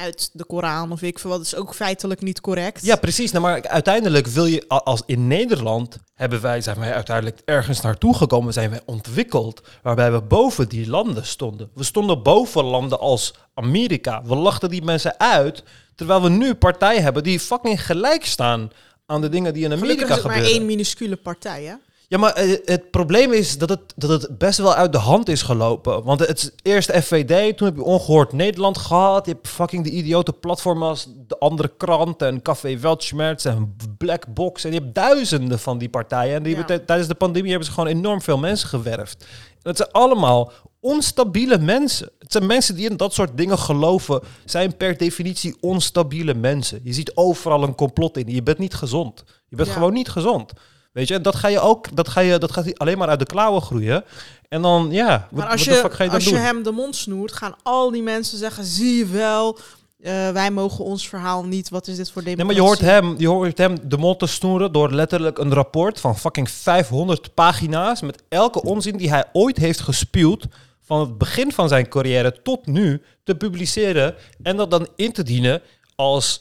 uit de Koran of ik veel wat. Dat is ook feitelijk niet correct. Ja, precies. Nou, maar uiteindelijk wil je, als in Nederland hebben wij, zijn wij uiteindelijk ergens naartoe gekomen, zijn wij ontwikkeld, waarbij we boven die landen stonden. We stonden boven landen als Amerika. We lachten die mensen uit, terwijl we nu partijen hebben die fucking gelijk staan aan de dingen die in Gelukkig Amerika is het maar gebeuren. één minuscule partij, hè? Ja, maar eh, het probleem is dat het, dat het best wel uit de hand is gelopen. Want het is eerst FVD, toen heb je ongehoord Nederland gehad. Je hebt fucking de idiote platformen als de andere krant en Café Weltschmerz en Black Box. En je hebt duizenden van die partijen. En die Ja. hebben tij- tijdens de pandemie hebben ze gewoon enorm veel mensen gewerfd. Dat zijn allemaal onstabiele mensen. Het zijn mensen die in dat soort dingen geloven, zijn per definitie onstabiele mensen. Je ziet overal een complot in. Je bent niet gezond. Je bent Ja. gewoon niet gezond. Weet je, en dat ga je ook, dat ga je, dat gaat alleen maar uit de klauwen groeien. En dan, ja, wat, Maar als wat de je, ga je dan als je doen? hem de mond snoert, gaan al die mensen zeggen: zie je wel, eh, wij mogen ons verhaal niet. Wat is dit voor Nee, democratie? maar je hoort, hem, je hoort hem de mond te snoeren door letterlijk een rapport van fucking 500 pagina's met elke onzin die hij ooit heeft gespuwd van het begin van zijn carrière tot nu te publiceren en dat dan in te dienen als,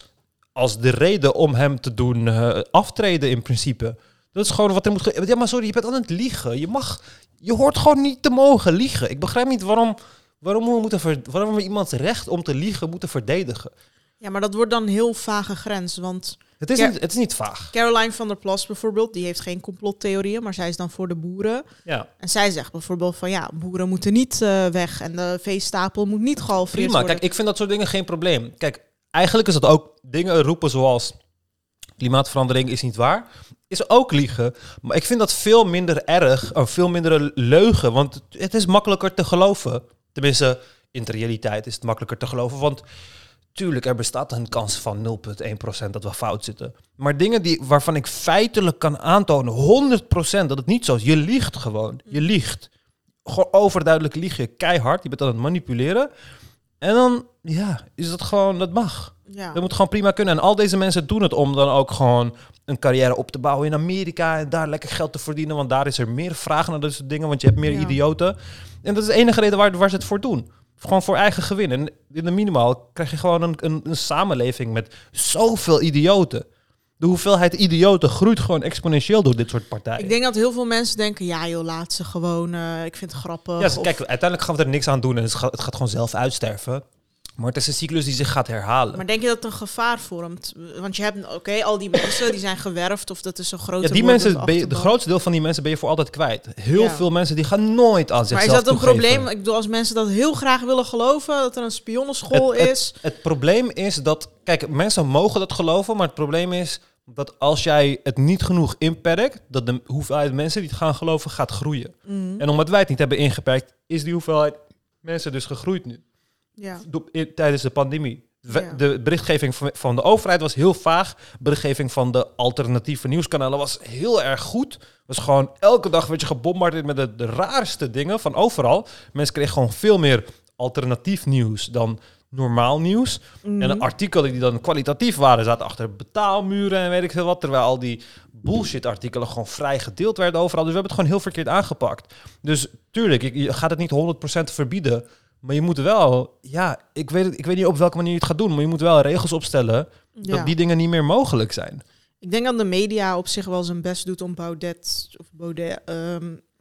als de reden om hem te doen eh, aftreden in principe. Dat is gewoon wat er moet... Ja, maar sorry, je bent aan het liegen. Je mag... Je hoort gewoon niet te mogen liegen. Ik begrijp niet waarom, waarom, we, moeten ver- waarom we iemands recht om te liegen moeten verdedigen. Ja, maar dat wordt dan heel vage grens. Want Het is, niet, het is niet vaag. Caroline van der Plas bijvoorbeeld, die heeft geen complottheorieën, maar zij is dan voor de boeren. Ja. En zij zegt bijvoorbeeld van ja, boeren moeten niet eh, weg en de veestapel moet niet gehalveerd Prima, worden. kijk, ik vind dat soort dingen geen probleem. Kijk, eigenlijk is dat ook dingen roepen zoals klimaatverandering is niet waar. Is ook liegen. Maar ik vind dat veel minder erg, of veel minder leugen. Want het is makkelijker te geloven. Tenminste, in de realiteit is het makkelijker te geloven. Want tuurlijk, er bestaat een kans van 0,1% dat we fout zitten. Maar dingen die, waarvan ik feitelijk kan aantonen, 100% dat het niet zo is. Je liegt gewoon. Je liegt. Gewoon overduidelijk lieg je keihard. Je bent aan het manipuleren. En dan, ja, is dat gewoon, dat mag. ja. Dat moet gewoon prima kunnen. En al deze mensen doen het om dan ook gewoon een carrière op te bouwen in Amerika en daar lekker geld te verdienen. Want daar is er meer vraag naar dat soort dingen, want je hebt meer Ja. idioten. En dat is de enige reden waar, waar ze het voor doen. Gewoon voor eigen gewin. En in de minimaal krijg je gewoon een, een, een samenleving met zoveel idioten. De hoeveelheid idioten groeit gewoon exponentieel door dit soort partijen. Ik denk dat heel veel mensen denken, ja joh, laat ze gewoon, eh, ik vind het grappig. Ja, ze- Of- kijk, uiteindelijk gaan we er niks aan doen en het gaat, het gaat gewoon zelf uitsterven. Maar het is een cyclus die zich gaat herhalen. Maar denk je dat het een gevaar vormt? Want je hebt, oké, al die mensen die zijn gewerfd of dat is een grote Ja, die mensen, ben je, de grootste deel van die mensen ben je voor altijd kwijt. Heel Ja. veel mensen die gaan nooit aan Maar zichzelf is dat een toegeven. probleem? Ik bedoel, als mensen dat heel graag willen geloven, dat er een spionnenschool Het- is. Het probleem is dat, kijk, mensen mogen dat geloven, maar het probleem is dat als jij het niet genoeg inperkt, dat de hoeveelheid mensen die het gaan geloven gaat groeien. Mhm. En omdat wij het niet hebben ingeperkt, is die hoeveelheid mensen dus gegroeid nu. Ja. tijdens de pandemie. Ja. De berichtgeving van, van de overheid was heel vaag. Berichtgeving van de alternatieve nieuwskanalen was heel erg goed. Was gewoon elke dag werd je gebombardeerd met de, de raarste dingen van overal. Mensen kregen gewoon veel meer alternatief nieuws dan normaal nieuws. Mhm. En de artikelen die dan kwalitatief waren, zaten achter betaalmuren en weet ik veel wat. Terwijl al die bullshit artikelen gewoon vrij gedeeld werden overal. Dus we hebben het gewoon heel verkeerd aangepakt. Dus tuurlijk, ik, je gaat het niet 100% verbieden. Maar je moet wel, ja, ik weet, ik weet niet op welke manier je het gaat doen. Maar je moet wel regels opstellen Ja. dat die dingen niet meer mogelijk zijn. Ik denk dat de media op zich wel zijn best doet om Baudet, of Baudet, ehm,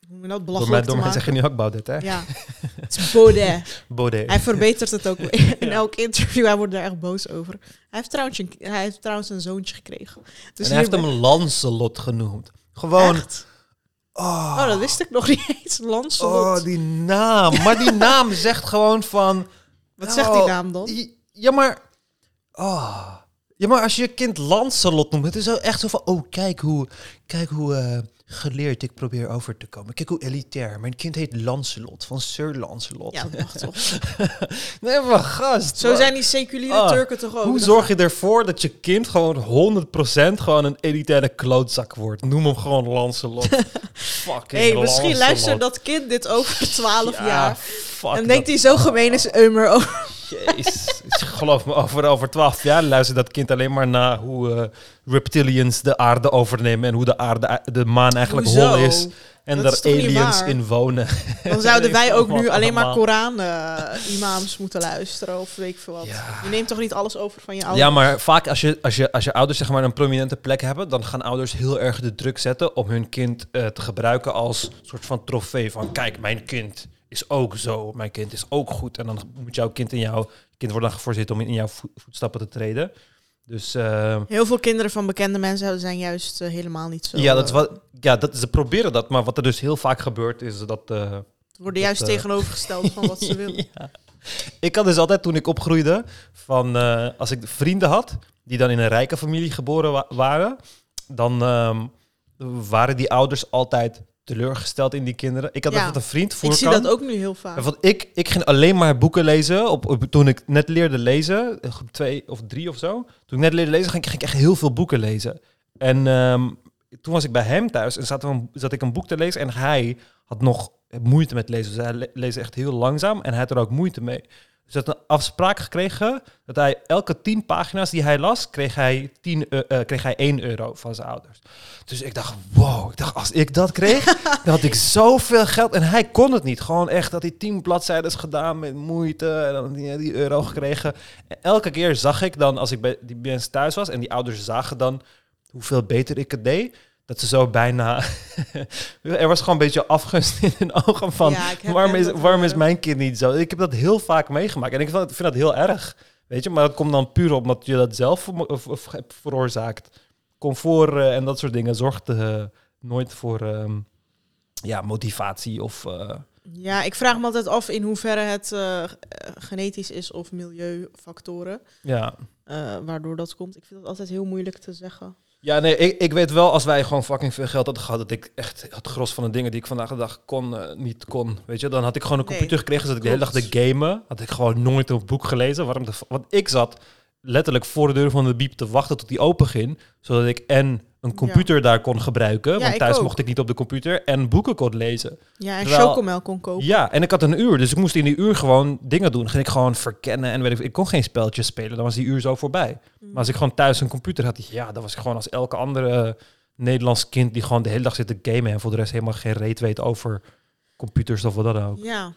hoe noem je dat, Door mij, belachelijk door te mij maken. zeg je nu ook Baudet, hè? Ja, <laughs> het is Baudet. Baudet. Hij verbetert het ook <laughs> in elk interview. Hij wordt er echt boos over. Hij heeft trouwens een, hij heeft trouwens een zoontje gekregen. Dus en hij heeft hem Lancelot genoemd. Gewoon, Echt? oh, Oh, dat wist ik nog niet eens. Lancelot. oh, die naam. Maar die <laughs> naam zegt gewoon van... Wat zegt die Oh, naam dan? Ja, maar... Oh. Ja, maar als je je kind Lancelot noemt, het is zo echt zo van... Oh, kijk hoe, kijk hoe eh, geleerd ik probeer over te komen. Kijk hoe elitair. Mijn kind heet Lancelot, van Sir Lancelot. Ja, dat mag toch. nee, maar gast. Zo zijn die seculiere Ah, Turken toch ook? Hoe zorg je ervoor dat je kind gewoon 100% gewoon een elitaire klootzak wordt? Noem hem gewoon Lancelot. <laughs> Fucking hey, misschien Lancelot. luistert dat kind dit over 12 Ja, jaar. En denkt hij zo gemeen is Eumer over. Jezus. Geloof me, over, over 12 jaar luistert dat kind alleen maar naar hoe eh, reptilians de aarde overnemen en hoe de, aarde, de maan eigenlijk Hoezo? hol is. En Dat daar aliens in wonen. Dan zouden <laughs> wij ook nu alleen maar. Koran-imams moeten luisteren of weet ik veel wat. Ja. Je neemt toch niet alles over van je ouders? Ja, maar vaak als je, als, je, als je ouders zeg maar een prominente plek hebben, dan gaan ouders heel erg de druk zetten om hun kind eh, te gebruiken als soort van trofee van kijk, mijn kind is ook zo, mijn kind is ook goed. En dan moet jouw kind in jouw kind wordt dan geforceerd om in jouw vo- voetstappen te treden. Dus eh, Heel veel kinderen van bekende mensen zijn juist eh, helemaal niet zo. ja, dat is eh, wat, ja dat, ze proberen dat, maar wat er dus heel vaak gebeurt is dat... eh, worden dat, juist tegenovergesteld van wat ze <laughs> willen. Ja. Ik had dus altijd toen ik opgroeide, van eh, als ik vrienden had die dan in een rijke familie geboren wa- waren, dan ehm, waren die ouders altijd teleurgesteld in die kinderen. Ik had Ja. dat een vriend Ik voor zie dat ook nu heel vaak. Want ik, ik ging alleen maar boeken lezen. Op, op- toen ik net leerde lezen, eh, groep twee of drie of zo. Toen ik net leerde lezen, ging, ik- ging ik echt heel veel boeken lezen. En ehm, toen was ik bij hem thuis en zat, een- zat ik een boek te lezen. En hij had nog moeite met lezen. Dus hij le- leest echt heel langzaam en hij had er ook moeite mee. Dus hij had een afspraak gekregen dat hij elke tien pagina's die hij las, kreeg hij, 10, eu- eh, kreeg hij 1 euro van zijn ouders. Dus ik dacht, wow, ik dacht, als ik dat kreeg, <laughs> dan had ik zoveel geld. En hij kon het niet. Gewoon echt dat hij tien bladzijden gedaan met moeite en dan die, die euro gekregen. En elke keer zag ik dan, als ik bij die mensen thuis was en die ouders zagen dan hoeveel beter ik het deed, dat ze zo bijna... <laughs> er was gewoon een beetje afgunst in hun ogen van... Ja, Waarom is, dat waarom wel. is mijn kind niet zo? Ik heb dat heel vaak meegemaakt. En ik vind, vind dat heel erg. Weet je, maar dat komt dan puur omdat je dat zelf hebt veroorzaakt. Comfort eh, en dat soort dingen zorgt eh, nooit voor ehm, ja, motivatie of... eh, Ja, ik vraag me altijd af in hoeverre het eh, eh, genetisch is of milieufactoren. ja. eh, waardoor dat komt. Ik vind dat altijd heel moeilijk te zeggen. Ja, nee, ik, ik weet wel als wij gewoon fucking veel geld hadden gehad, dat ik echt het gros van de dingen die ik vandaag de dag kon, eh, niet kon. Weet je, dan had ik gewoon een Nee, computer gekregen, zodat ik de hele dag te gamen. Had ik gewoon nooit een boek gelezen. Waarom de, want ik zat letterlijk voor de deur van de biep te wachten tot die open ging, zodat ik en een computer daar kon gebruiken, Ja, want thuis ook. mocht ik niet op de computer, en boeken kon lezen. Ja, en Terwijl- chocomel kon kopen. Ja, en ik had een uur, dus ik moest in die uur gewoon dingen doen. Ging ik gewoon verkennen en weet ik, ik kon geen spelletjes spelen, dan was die uur zo voorbij. Mm. Maar als ik gewoon thuis een computer had, ja, dan was ik gewoon als elke andere Nederlands kind die gewoon de hele dag zit te gamen en voor de rest helemaal geen reet weet over computers of wat dan ook. Ja.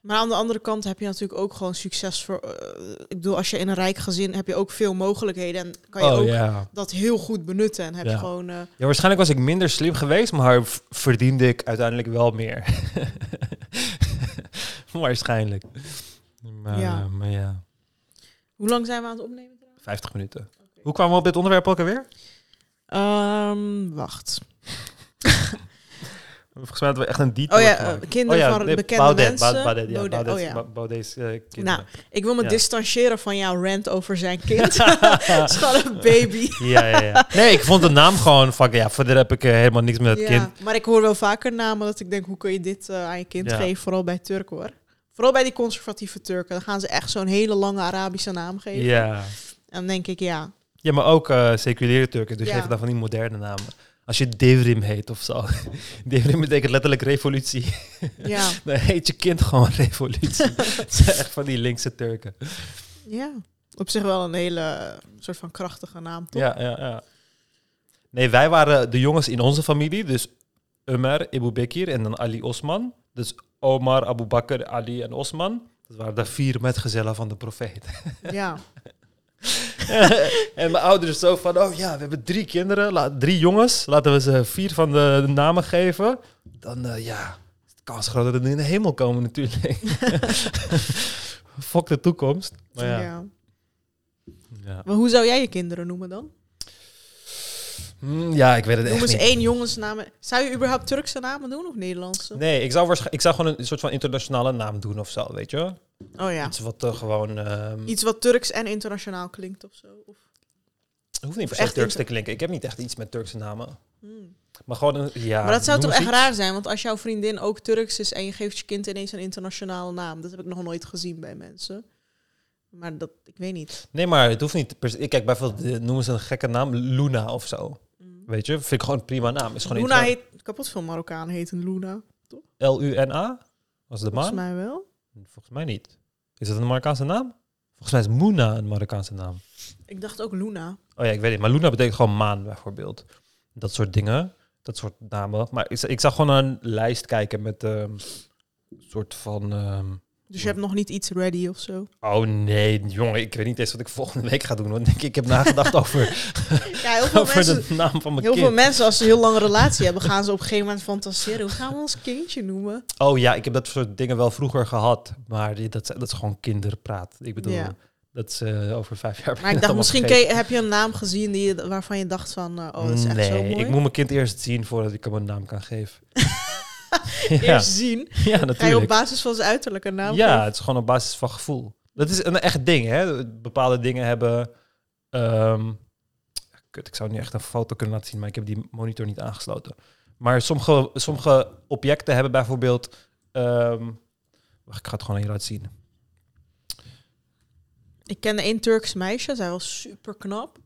Maar aan de andere kant heb je natuurlijk ook gewoon succes voor. eh, ik bedoel, als je in een rijk gezin heb je ook veel mogelijkheden en kan je oh ook ja. dat heel goed benutten en heb Ja. je gewoon. eh, Ja, waarschijnlijk was ik minder slim geweest, maar verdiende ik uiteindelijk wel meer. <laughs> waarschijnlijk. Maar Ja. ja. maar ja, hoe lang zijn we aan het opnemen? trouwens? 50 minuten. Hoe kwamen we op dit onderwerp ook alweer? Ehm, wacht. <laughs> Volgens mij hadden we echt een detour Oh ja, eh, kinderen van nee, bekende Baudet, mensen. Baudet, Baudet, ja, Baudet, Baudet, oh ja. Ba- Baudet's eh, kinderen. Ik wil me distancieren van jouw rant over zijn <laughs> kind. <laughs> Gewoon een baby. Ja, ja, ja. Nee, ik vond de naam gewoon fuck. Ja, verder heb ik eh, helemaal niks met het Ja, kind. Maar ik hoor wel vaker namen dat ik denk, hoe kun je dit aan je kind geven? Vooral bij Turken hoor. Vooral bij die conservatieve Turken. Dan gaan ze echt zo'n hele lange Arabische naam geven. Ja. En dan denk ik, ja. ja, maar ook seculiere Turken. Dus geven dan van die moderne namen. Als je Devrim heet of zo. <laughs> Devrim betekent letterlijk revolutie. Ja, <laughs> Dan heet je kind gewoon revolutie. <laughs> Het zijn echt van die linkse Turken. ja. Op zich wel een hele eh, soort van krachtige naam, toch? Ja, ja, ja. Nee, wij waren de jongens in onze familie. Dus Umar, Ebu Bekir en dan Ali Osman. Dus Omar, Abu Bakr, Ali en Osman. Dat waren de vier metgezellen van de profeet. Ja. <laughs> en mijn ouders zo van, oh ja, we hebben drie kinderen, la- drie jongens. Laten we ze vier van de, de namen geven. Dan, eh, ja, is de kans groot dat ze in de hemel komen natuurlijk. <laughs> Fok de toekomst. Maar ja, ja. ja. Maar hoe zou jij je kinderen noemen dan? Hmm, ja ik weet het Noem echt eens niet. één jongensnaam. Zou je überhaupt Turkse namen doen of Nederlandse? Nee, ik zou, ik zou gewoon een soort van internationale naam doen of zo, weet je? Oh ja. Iets wat eh, gewoon... ehm Iets wat Turks en internationaal klinkt of zo. Of, hoeft niet per echt se Turks te klinken. Ik heb niet echt iets met Turkse namen. Hmm. Maar gewoon een... Ja, maar dat zou toch echt raar zijn? Want als jouw vriendin ook Turks is en je geeft je kind ineens een internationale naam. Dat heb ik nog nooit gezien bij mensen. Maar dat, ik weet niet. Nee, maar het hoeft niet se... Kijk, bijvoorbeeld, eh, noemen ze een gekke naam, Luna of zo. Weet je, vind ik gewoon een prima naam. Is gewoon Luna heet, kapot veel Marokkanen heten Luna. L-U-N-A? Was het de Volgens maan? mij wel. Volgens mij niet. Is dat een Marokkaanse naam? Volgens mij is Moona een Marokkaanse naam. Ik dacht ook Luna. Oh ja, ik weet niet. Maar Luna betekent gewoon maan, bijvoorbeeld. Dat soort dingen. Dat soort namen. Maar ik, ik zag gewoon een lijst kijken met een soort van... ehm, Dus je hebt nog niet iets ready of zo. Oh nee, jongen, ik weet niet eens wat ik volgende week ga doen. Want <laughs> ik, ik heb nagedacht over, <laughs> Ja, heel veel over mensen... de naam van mijn Heel kind. veel mensen, als ze een heel lange relatie hebben, gaan ze op een gegeven moment fantaseren. Hoe gaan we ons kindje noemen? Oh ja, ik heb dat soort dingen wel vroeger gehad. Maar die- dat, dat is gewoon kinderpraat. Ik bedoel, Ja. dat is eh, over vijf jaar. Maar ik dacht, misschien je- heb je een naam gezien die, waarvan je dacht van, eh, oh, dat is echt nee, zo mooi. ik moet mijn kind eerst zien voordat ik hem een naam kan geven. <laughs> ja, <laughs> Eerst zien. ja, Ga je op natuurlijk. basis van zijn uiterlijk een naam Ja, het is gewoon op basis van gevoel. Dat is een echt ding, hè? Bepaalde dingen hebben. ehm, kut, ik zou nu echt een foto kunnen laten zien, maar ik heb die monitor niet aangesloten. Maar sommige, sommige objecten hebben bijvoorbeeld... ehm, wacht, ik ga het gewoon hier laten zien. Ik kende één Turks meisje, zij was super knap.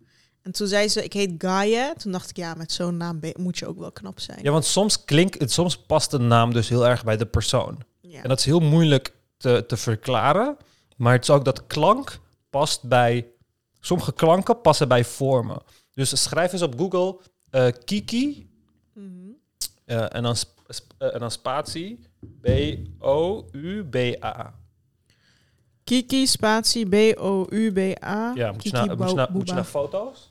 En toen zei ze, ik heet Gaia. Toen dacht ik, ja, met zo'n naam moet je ook wel knap zijn. Ja, want soms klinkt het, soms past een naam dus heel erg bij de persoon. Ja. En dat is heel moeilijk te, te verklaren. Maar het is ook dat klank past bij... Sommige klanken passen bij vormen. Dus schrijf eens op Google eh, Kiki Mhm. eh, en, dan eh, en dan spatie B-O-U-B-A. Kiki, spatie, B-O-U-B-A. Ja, moet je, naar, moet, je naar, Bo- moet je naar Booba. foto's?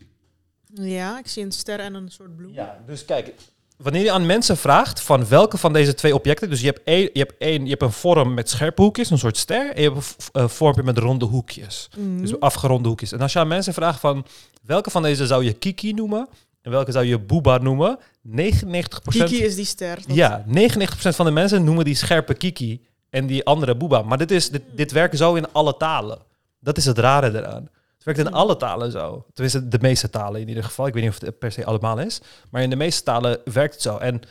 Ja, ik zie een ster en een soort bloem. Ja, dus kijk, wanneer je aan mensen vraagt van welke van deze twee objecten, dus je hebt, één, je hebt, één, je hebt een vorm met scherpe hoekjes, een soort ster, en je hebt een een vormpje met ronde hoekjes, Mhm. dus afgeronde hoekjes. En als je aan mensen vraagt van welke van deze zou je Kiki noemen en welke zou je Booba noemen, 99%, Kiki is die ster. ja, 99% van de mensen noemen die scherpe Kiki en die andere Booba. Maar dit, is, dit, dit werkt zo in alle talen. Dat is het rare eraan. Het werkt in alle talen zo. Tenminste, de meeste talen in ieder geval. Ik weet niet of het per se allemaal is. Maar in de meeste talen werkt het zo. En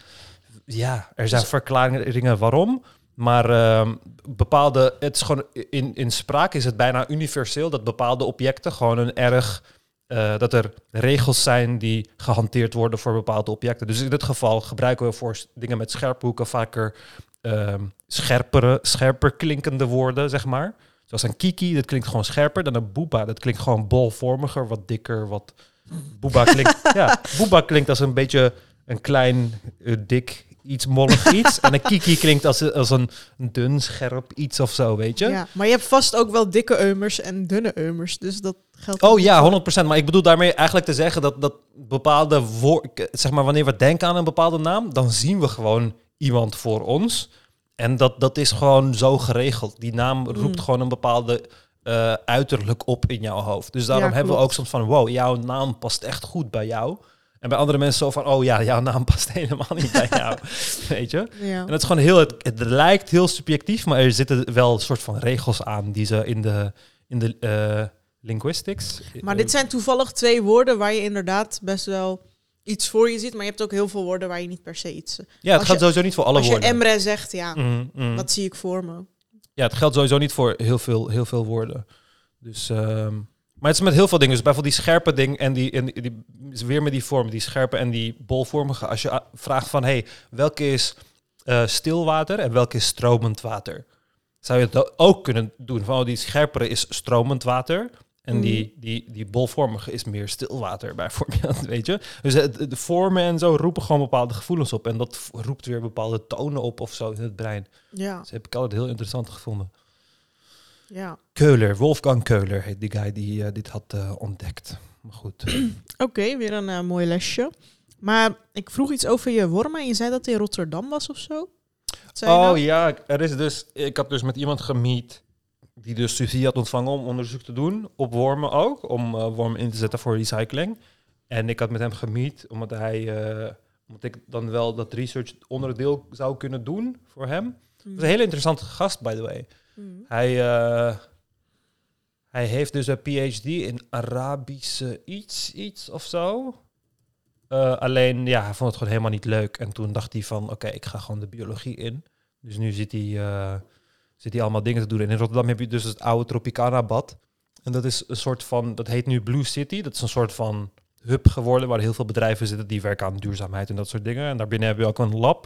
ja, er zijn verklaringen waarom. Maar ehm, bepaalde, het is gewoon in, in spraak is het bijna universeel dat bepaalde objecten gewoon een erg, eh, dat er regels zijn die gehanteerd worden voor bepaalde objecten. Dus in dit geval gebruiken we voor dingen met scherpe hoeken vaker ehm, scherpere, scherper klinkende woorden, zeg maar. Zoals een kiki, dat klinkt gewoon scherper dan een boeba. Dat klinkt gewoon bolvormiger, wat dikker, wat... Boeba <laughs> klinkt, ja, boeba klinkt als een beetje een klein, eh, dik, iets mollig <laughs> iets. en een kiki klinkt als, als een dun, scherp iets of zo, weet je? Ja, maar je hebt vast ook wel dikke eumers en dunne eumers. Dus dat geldt Oh ja, voor- 100%. Maar ik bedoel daarmee eigenlijk te zeggen dat, dat bepaalde woord, zeg maar, wanneer we denken aan een bepaalde naam, dan zien we gewoon iemand voor ons. En dat, dat is gewoon zo geregeld. Die naam roept Mm. gewoon een bepaalde eh, uiterlijk op in jouw hoofd. Dus daarom Ja, hebben we ook soms van, wow, jouw naam past echt goed bij jou. En bij andere mensen zo van, oh ja, jouw naam <laughs> past helemaal niet bij jou. <laughs> Weet je? Ja. En het is gewoon heel, het, het lijkt heel subjectief, maar er zitten wel een soort van regels aan die ze in de, in de eh, linguistics. Maar eh, dit zijn toevallig twee woorden waar je inderdaad best wel iets voor je ziet. Maar je hebt ook heel veel woorden waar je niet per se iets... Ja, het als gaat je- sowieso niet voor alle Als je woorden. Emre zegt, ja, Mhm, mhm. wat zie ik voor me? Ja, het geldt sowieso niet voor heel veel, heel veel woorden. Dus, ehm, maar het is met heel veel dingen. Dus bijvoorbeeld die scherpe ding en die, en die, die is weer met die vorm, die scherpe en die bolvormige. Als je a- vraagt van, hey, welke is eh, stil water en welke is stromend water? Zou je het ook kunnen doen? Van, oh, die scherpere is stromend water. En die, die, die bolvormige is meer stilwater, <laughs> bijvoorbeeld, weet je? Dus het- de vormen en zo roepen gewoon bepaalde gevoelens op. En dat roept weer bepaalde tonen op of zo in het brein. Ja, Dat heb ik altijd heel interessant gevonden. ja. Keuler, Wolfgang Keuler heet die guy die eh, dit had eh, ontdekt. Maar goed. <clears throat> Oké, weer een eh, mooi lesje. Maar ik vroeg iets over je wormen en je zei dat het in Rotterdam was of zo? Oh nou? ja, er is dus, ik had dus met iemand gemiet die dus subsidie had ontvangen om onderzoek te doen op wormen ook, om eh, wormen in te zetten voor recycling. En ik had met hem gemiet omdat hij, eh, omdat ik dan wel dat research onderdeel zou kunnen doen voor hem. Dat is een hele interessante gast, by the way. Hmm. Hij, eh, hij heeft dus een PhD in Arabische iets, iets of zo. Alleen, ja, hij vond het gewoon helemaal niet leuk. En toen dacht hij van, oké, ik ga gewoon de biologie in. Dus nu zit hij, zit hij allemaal dingen te doen. En in Rotterdam heb je dus het oude Tropicana-bad. En dat is een soort van, dat heet nu Blue City. Dat is een soort van hub geworden waar heel veel bedrijven zitten die werken aan duurzaamheid en dat soort dingen. En daarbinnen heb je ook een lab.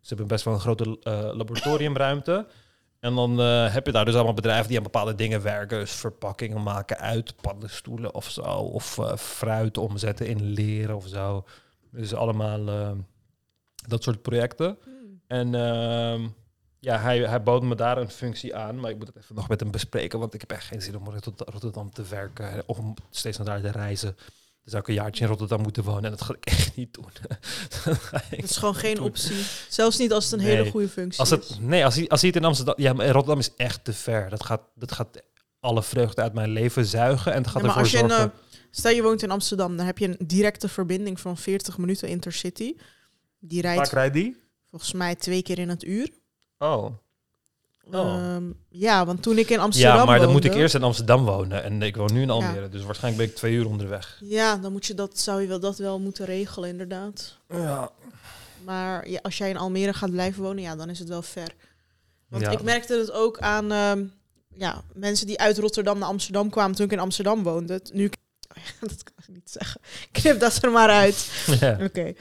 Ze hebben best wel een grote eh, laboratoriumruimte. En dan eh, heb je daar dus allemaal bedrijven die aan bepaalde dingen werken. Dus verpakkingen maken uit paddenstoelen of zo. Of eh, fruit omzetten in leren of zo. Dus allemaal dat soort projecten. Hmm. En ehm, ja, hij, hij bood me daar een functie aan. Maar ik moet het even nog met hem bespreken. Want ik heb echt geen zin om in Rotterdam- Rotterdam te werken. Of om steeds naar daar te reizen. Dan zou ik een jaartje in Rotterdam moeten wonen. En dat ga ik echt niet doen. <laughs> Dat is gewoon geen doen. optie. Zelfs niet als het een Nee. hele goede functie Als is. het, nee, als hij, als hij het in Amsterdam... Ja, maar Rotterdam is echt te ver. Dat gaat, dat gaat alle vreugde uit mijn leven zuigen. En het gaat Ja, maar ervoor als je zorgen... eh, stel je woont in Amsterdam, dan heb je een directe verbinding van 40 minuten intercity. Die rijdt Vaak rijdt die? volgens mij twee keer in het uur. Oh. Oh. Ehm, ja, want toen ik in Amsterdam Ja, maar dan moet ik eerst in Amsterdam wonen. En ik woon nu in Almere. Dus waarschijnlijk ben ik twee uur onderweg. Ja, dan moet je dat, zou je wel, dat wel moeten regelen, inderdaad. Ja. Maar ja, als jij in Almere gaat blijven wonen, ja, dan is het wel ver. Want Ja. ik merkte het ook aan ehm, ja, mensen die uit Rotterdam naar Amsterdam kwamen toen ik in Amsterdam woonde. Nu, <laughs> dat kan ik niet zeggen. Knip dat er maar uit. <laughs> Ja. Oké.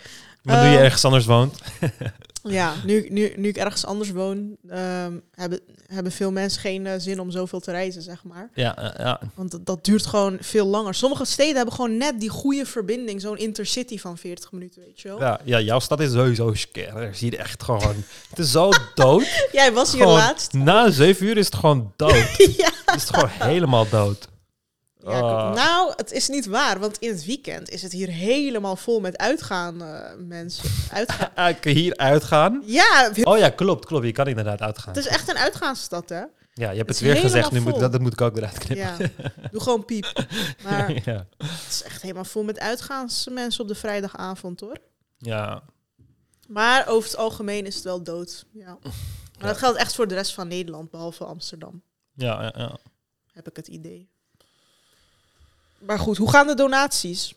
Maar doe je Ehm, ergens anders woont? <laughs> Ja, nu, nu, nu ik ergens anders woon, ehm, hebben, hebben veel mensen geen eh, zin om zoveel te reizen, zeg maar. Ja, ja, ja. Want dat, dat duurt gewoon veel langer. Sommige steden hebben gewoon net die goede verbinding, zo'n intercity van 40 minuten, weet je wel. Ja, ja, jouw stad is sowieso scare. Je ziet echt gewoon... <laughs> Het is zo dood. <laughs> Jij was hier Gewoon laatst. Na zeven uur is het gewoon dood. <laughs> ja. Het is gewoon helemaal dood. Ja, Ah. Nou, het is niet waar, want in het weekend is het hier helemaal vol met uitgaan eh, mensen. Uitgaan. <laughs> Ah, hier uitgaan? Ja, Oh ja, klopt, klopt. Je kan inderdaad uitgaan. het is echt een uitgaansstad, hè? Ja, je hebt het weer gezegd. Nu moet, dat, dat moet ik ook eruit knippen. Ja, doe gewoon piep. <laughs> Maar ja. het is echt helemaal vol met uitgaansmensen op de vrijdagavond, hoor. ja. Maar over het algemeen is het wel dood. Ja. <laughs> Maar Ja. dat geldt echt voor de rest van Nederland, behalve Amsterdam, Ja, ja, ja. heb ik het idee. Maar goed, hoe gaan de donaties?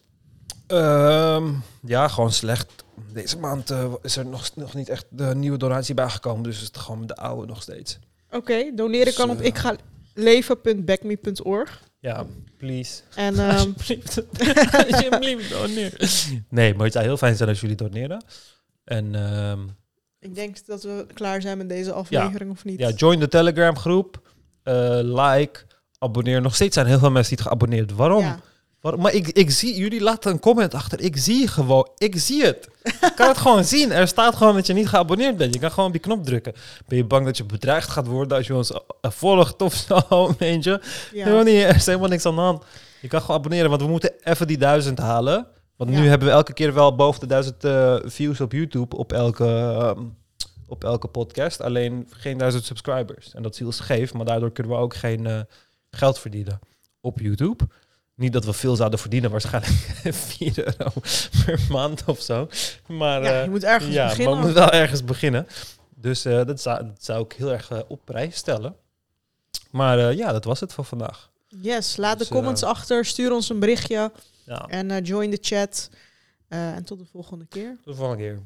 Ehm, ja, gewoon slecht. Deze maand eh, is er nog, nog niet echt de nieuwe donatie bijgekomen. Dus is het gewoon de oude nog steeds. Oké, doneren kan op Dus, eh, ikgaleven.backme.org. Ja, please. En <laughs> ehm, Alsjeblieft. <laughs> Alsjeblieft, doneer. Nee, maar het zou heel fijn zijn als jullie doneren. En ehm, ik denk dat we klaar zijn met deze aflevering, of niet? ja, join de Telegram groep. Eh, like, abonneer. Nog steeds zijn heel veel mensen die het geabonneerd. Waarom? Ja. Waarom? Maar ik, ik zie, jullie laten een comment achter. Ik zie gewoon, ik zie het. Ik kan het gewoon zien. Er staat gewoon dat je niet geabonneerd bent. Je kan gewoon op die knop drukken. Ben je bang dat je bedreigd gaat worden als je ons eh, volgt of zo, <laughs> weet je? Ja. Helemaal niet, er is helemaal niks aan de hand. Je kan gewoon abonneren, want we moeten even die duizend halen. Want nu hebben we elke keer wel boven de duizend eh, views op YouTube op elke, ehm, op elke podcast. Alleen geen duizend subscribers. En dat is heel scheef, maar daardoor kunnen we ook geen eh, geld verdienen op YouTube. Niet dat we veel zouden verdienen, waarschijnlijk <laughs> 4 euro per maand of zo. Maar Ja, eh, je moet ergens ja, beginnen. maar we moeten wel ergens beginnen. Dus eh, dat, zou, dat zou ik heel erg eh, op prijs stellen. Maar eh, ja, dat was het voor vandaag. Yes, laat Dus, de comments eh, achter, stuur ons een berichtje Ja, en eh, join de chat. Eh, en tot de volgende keer. tot de volgende keer.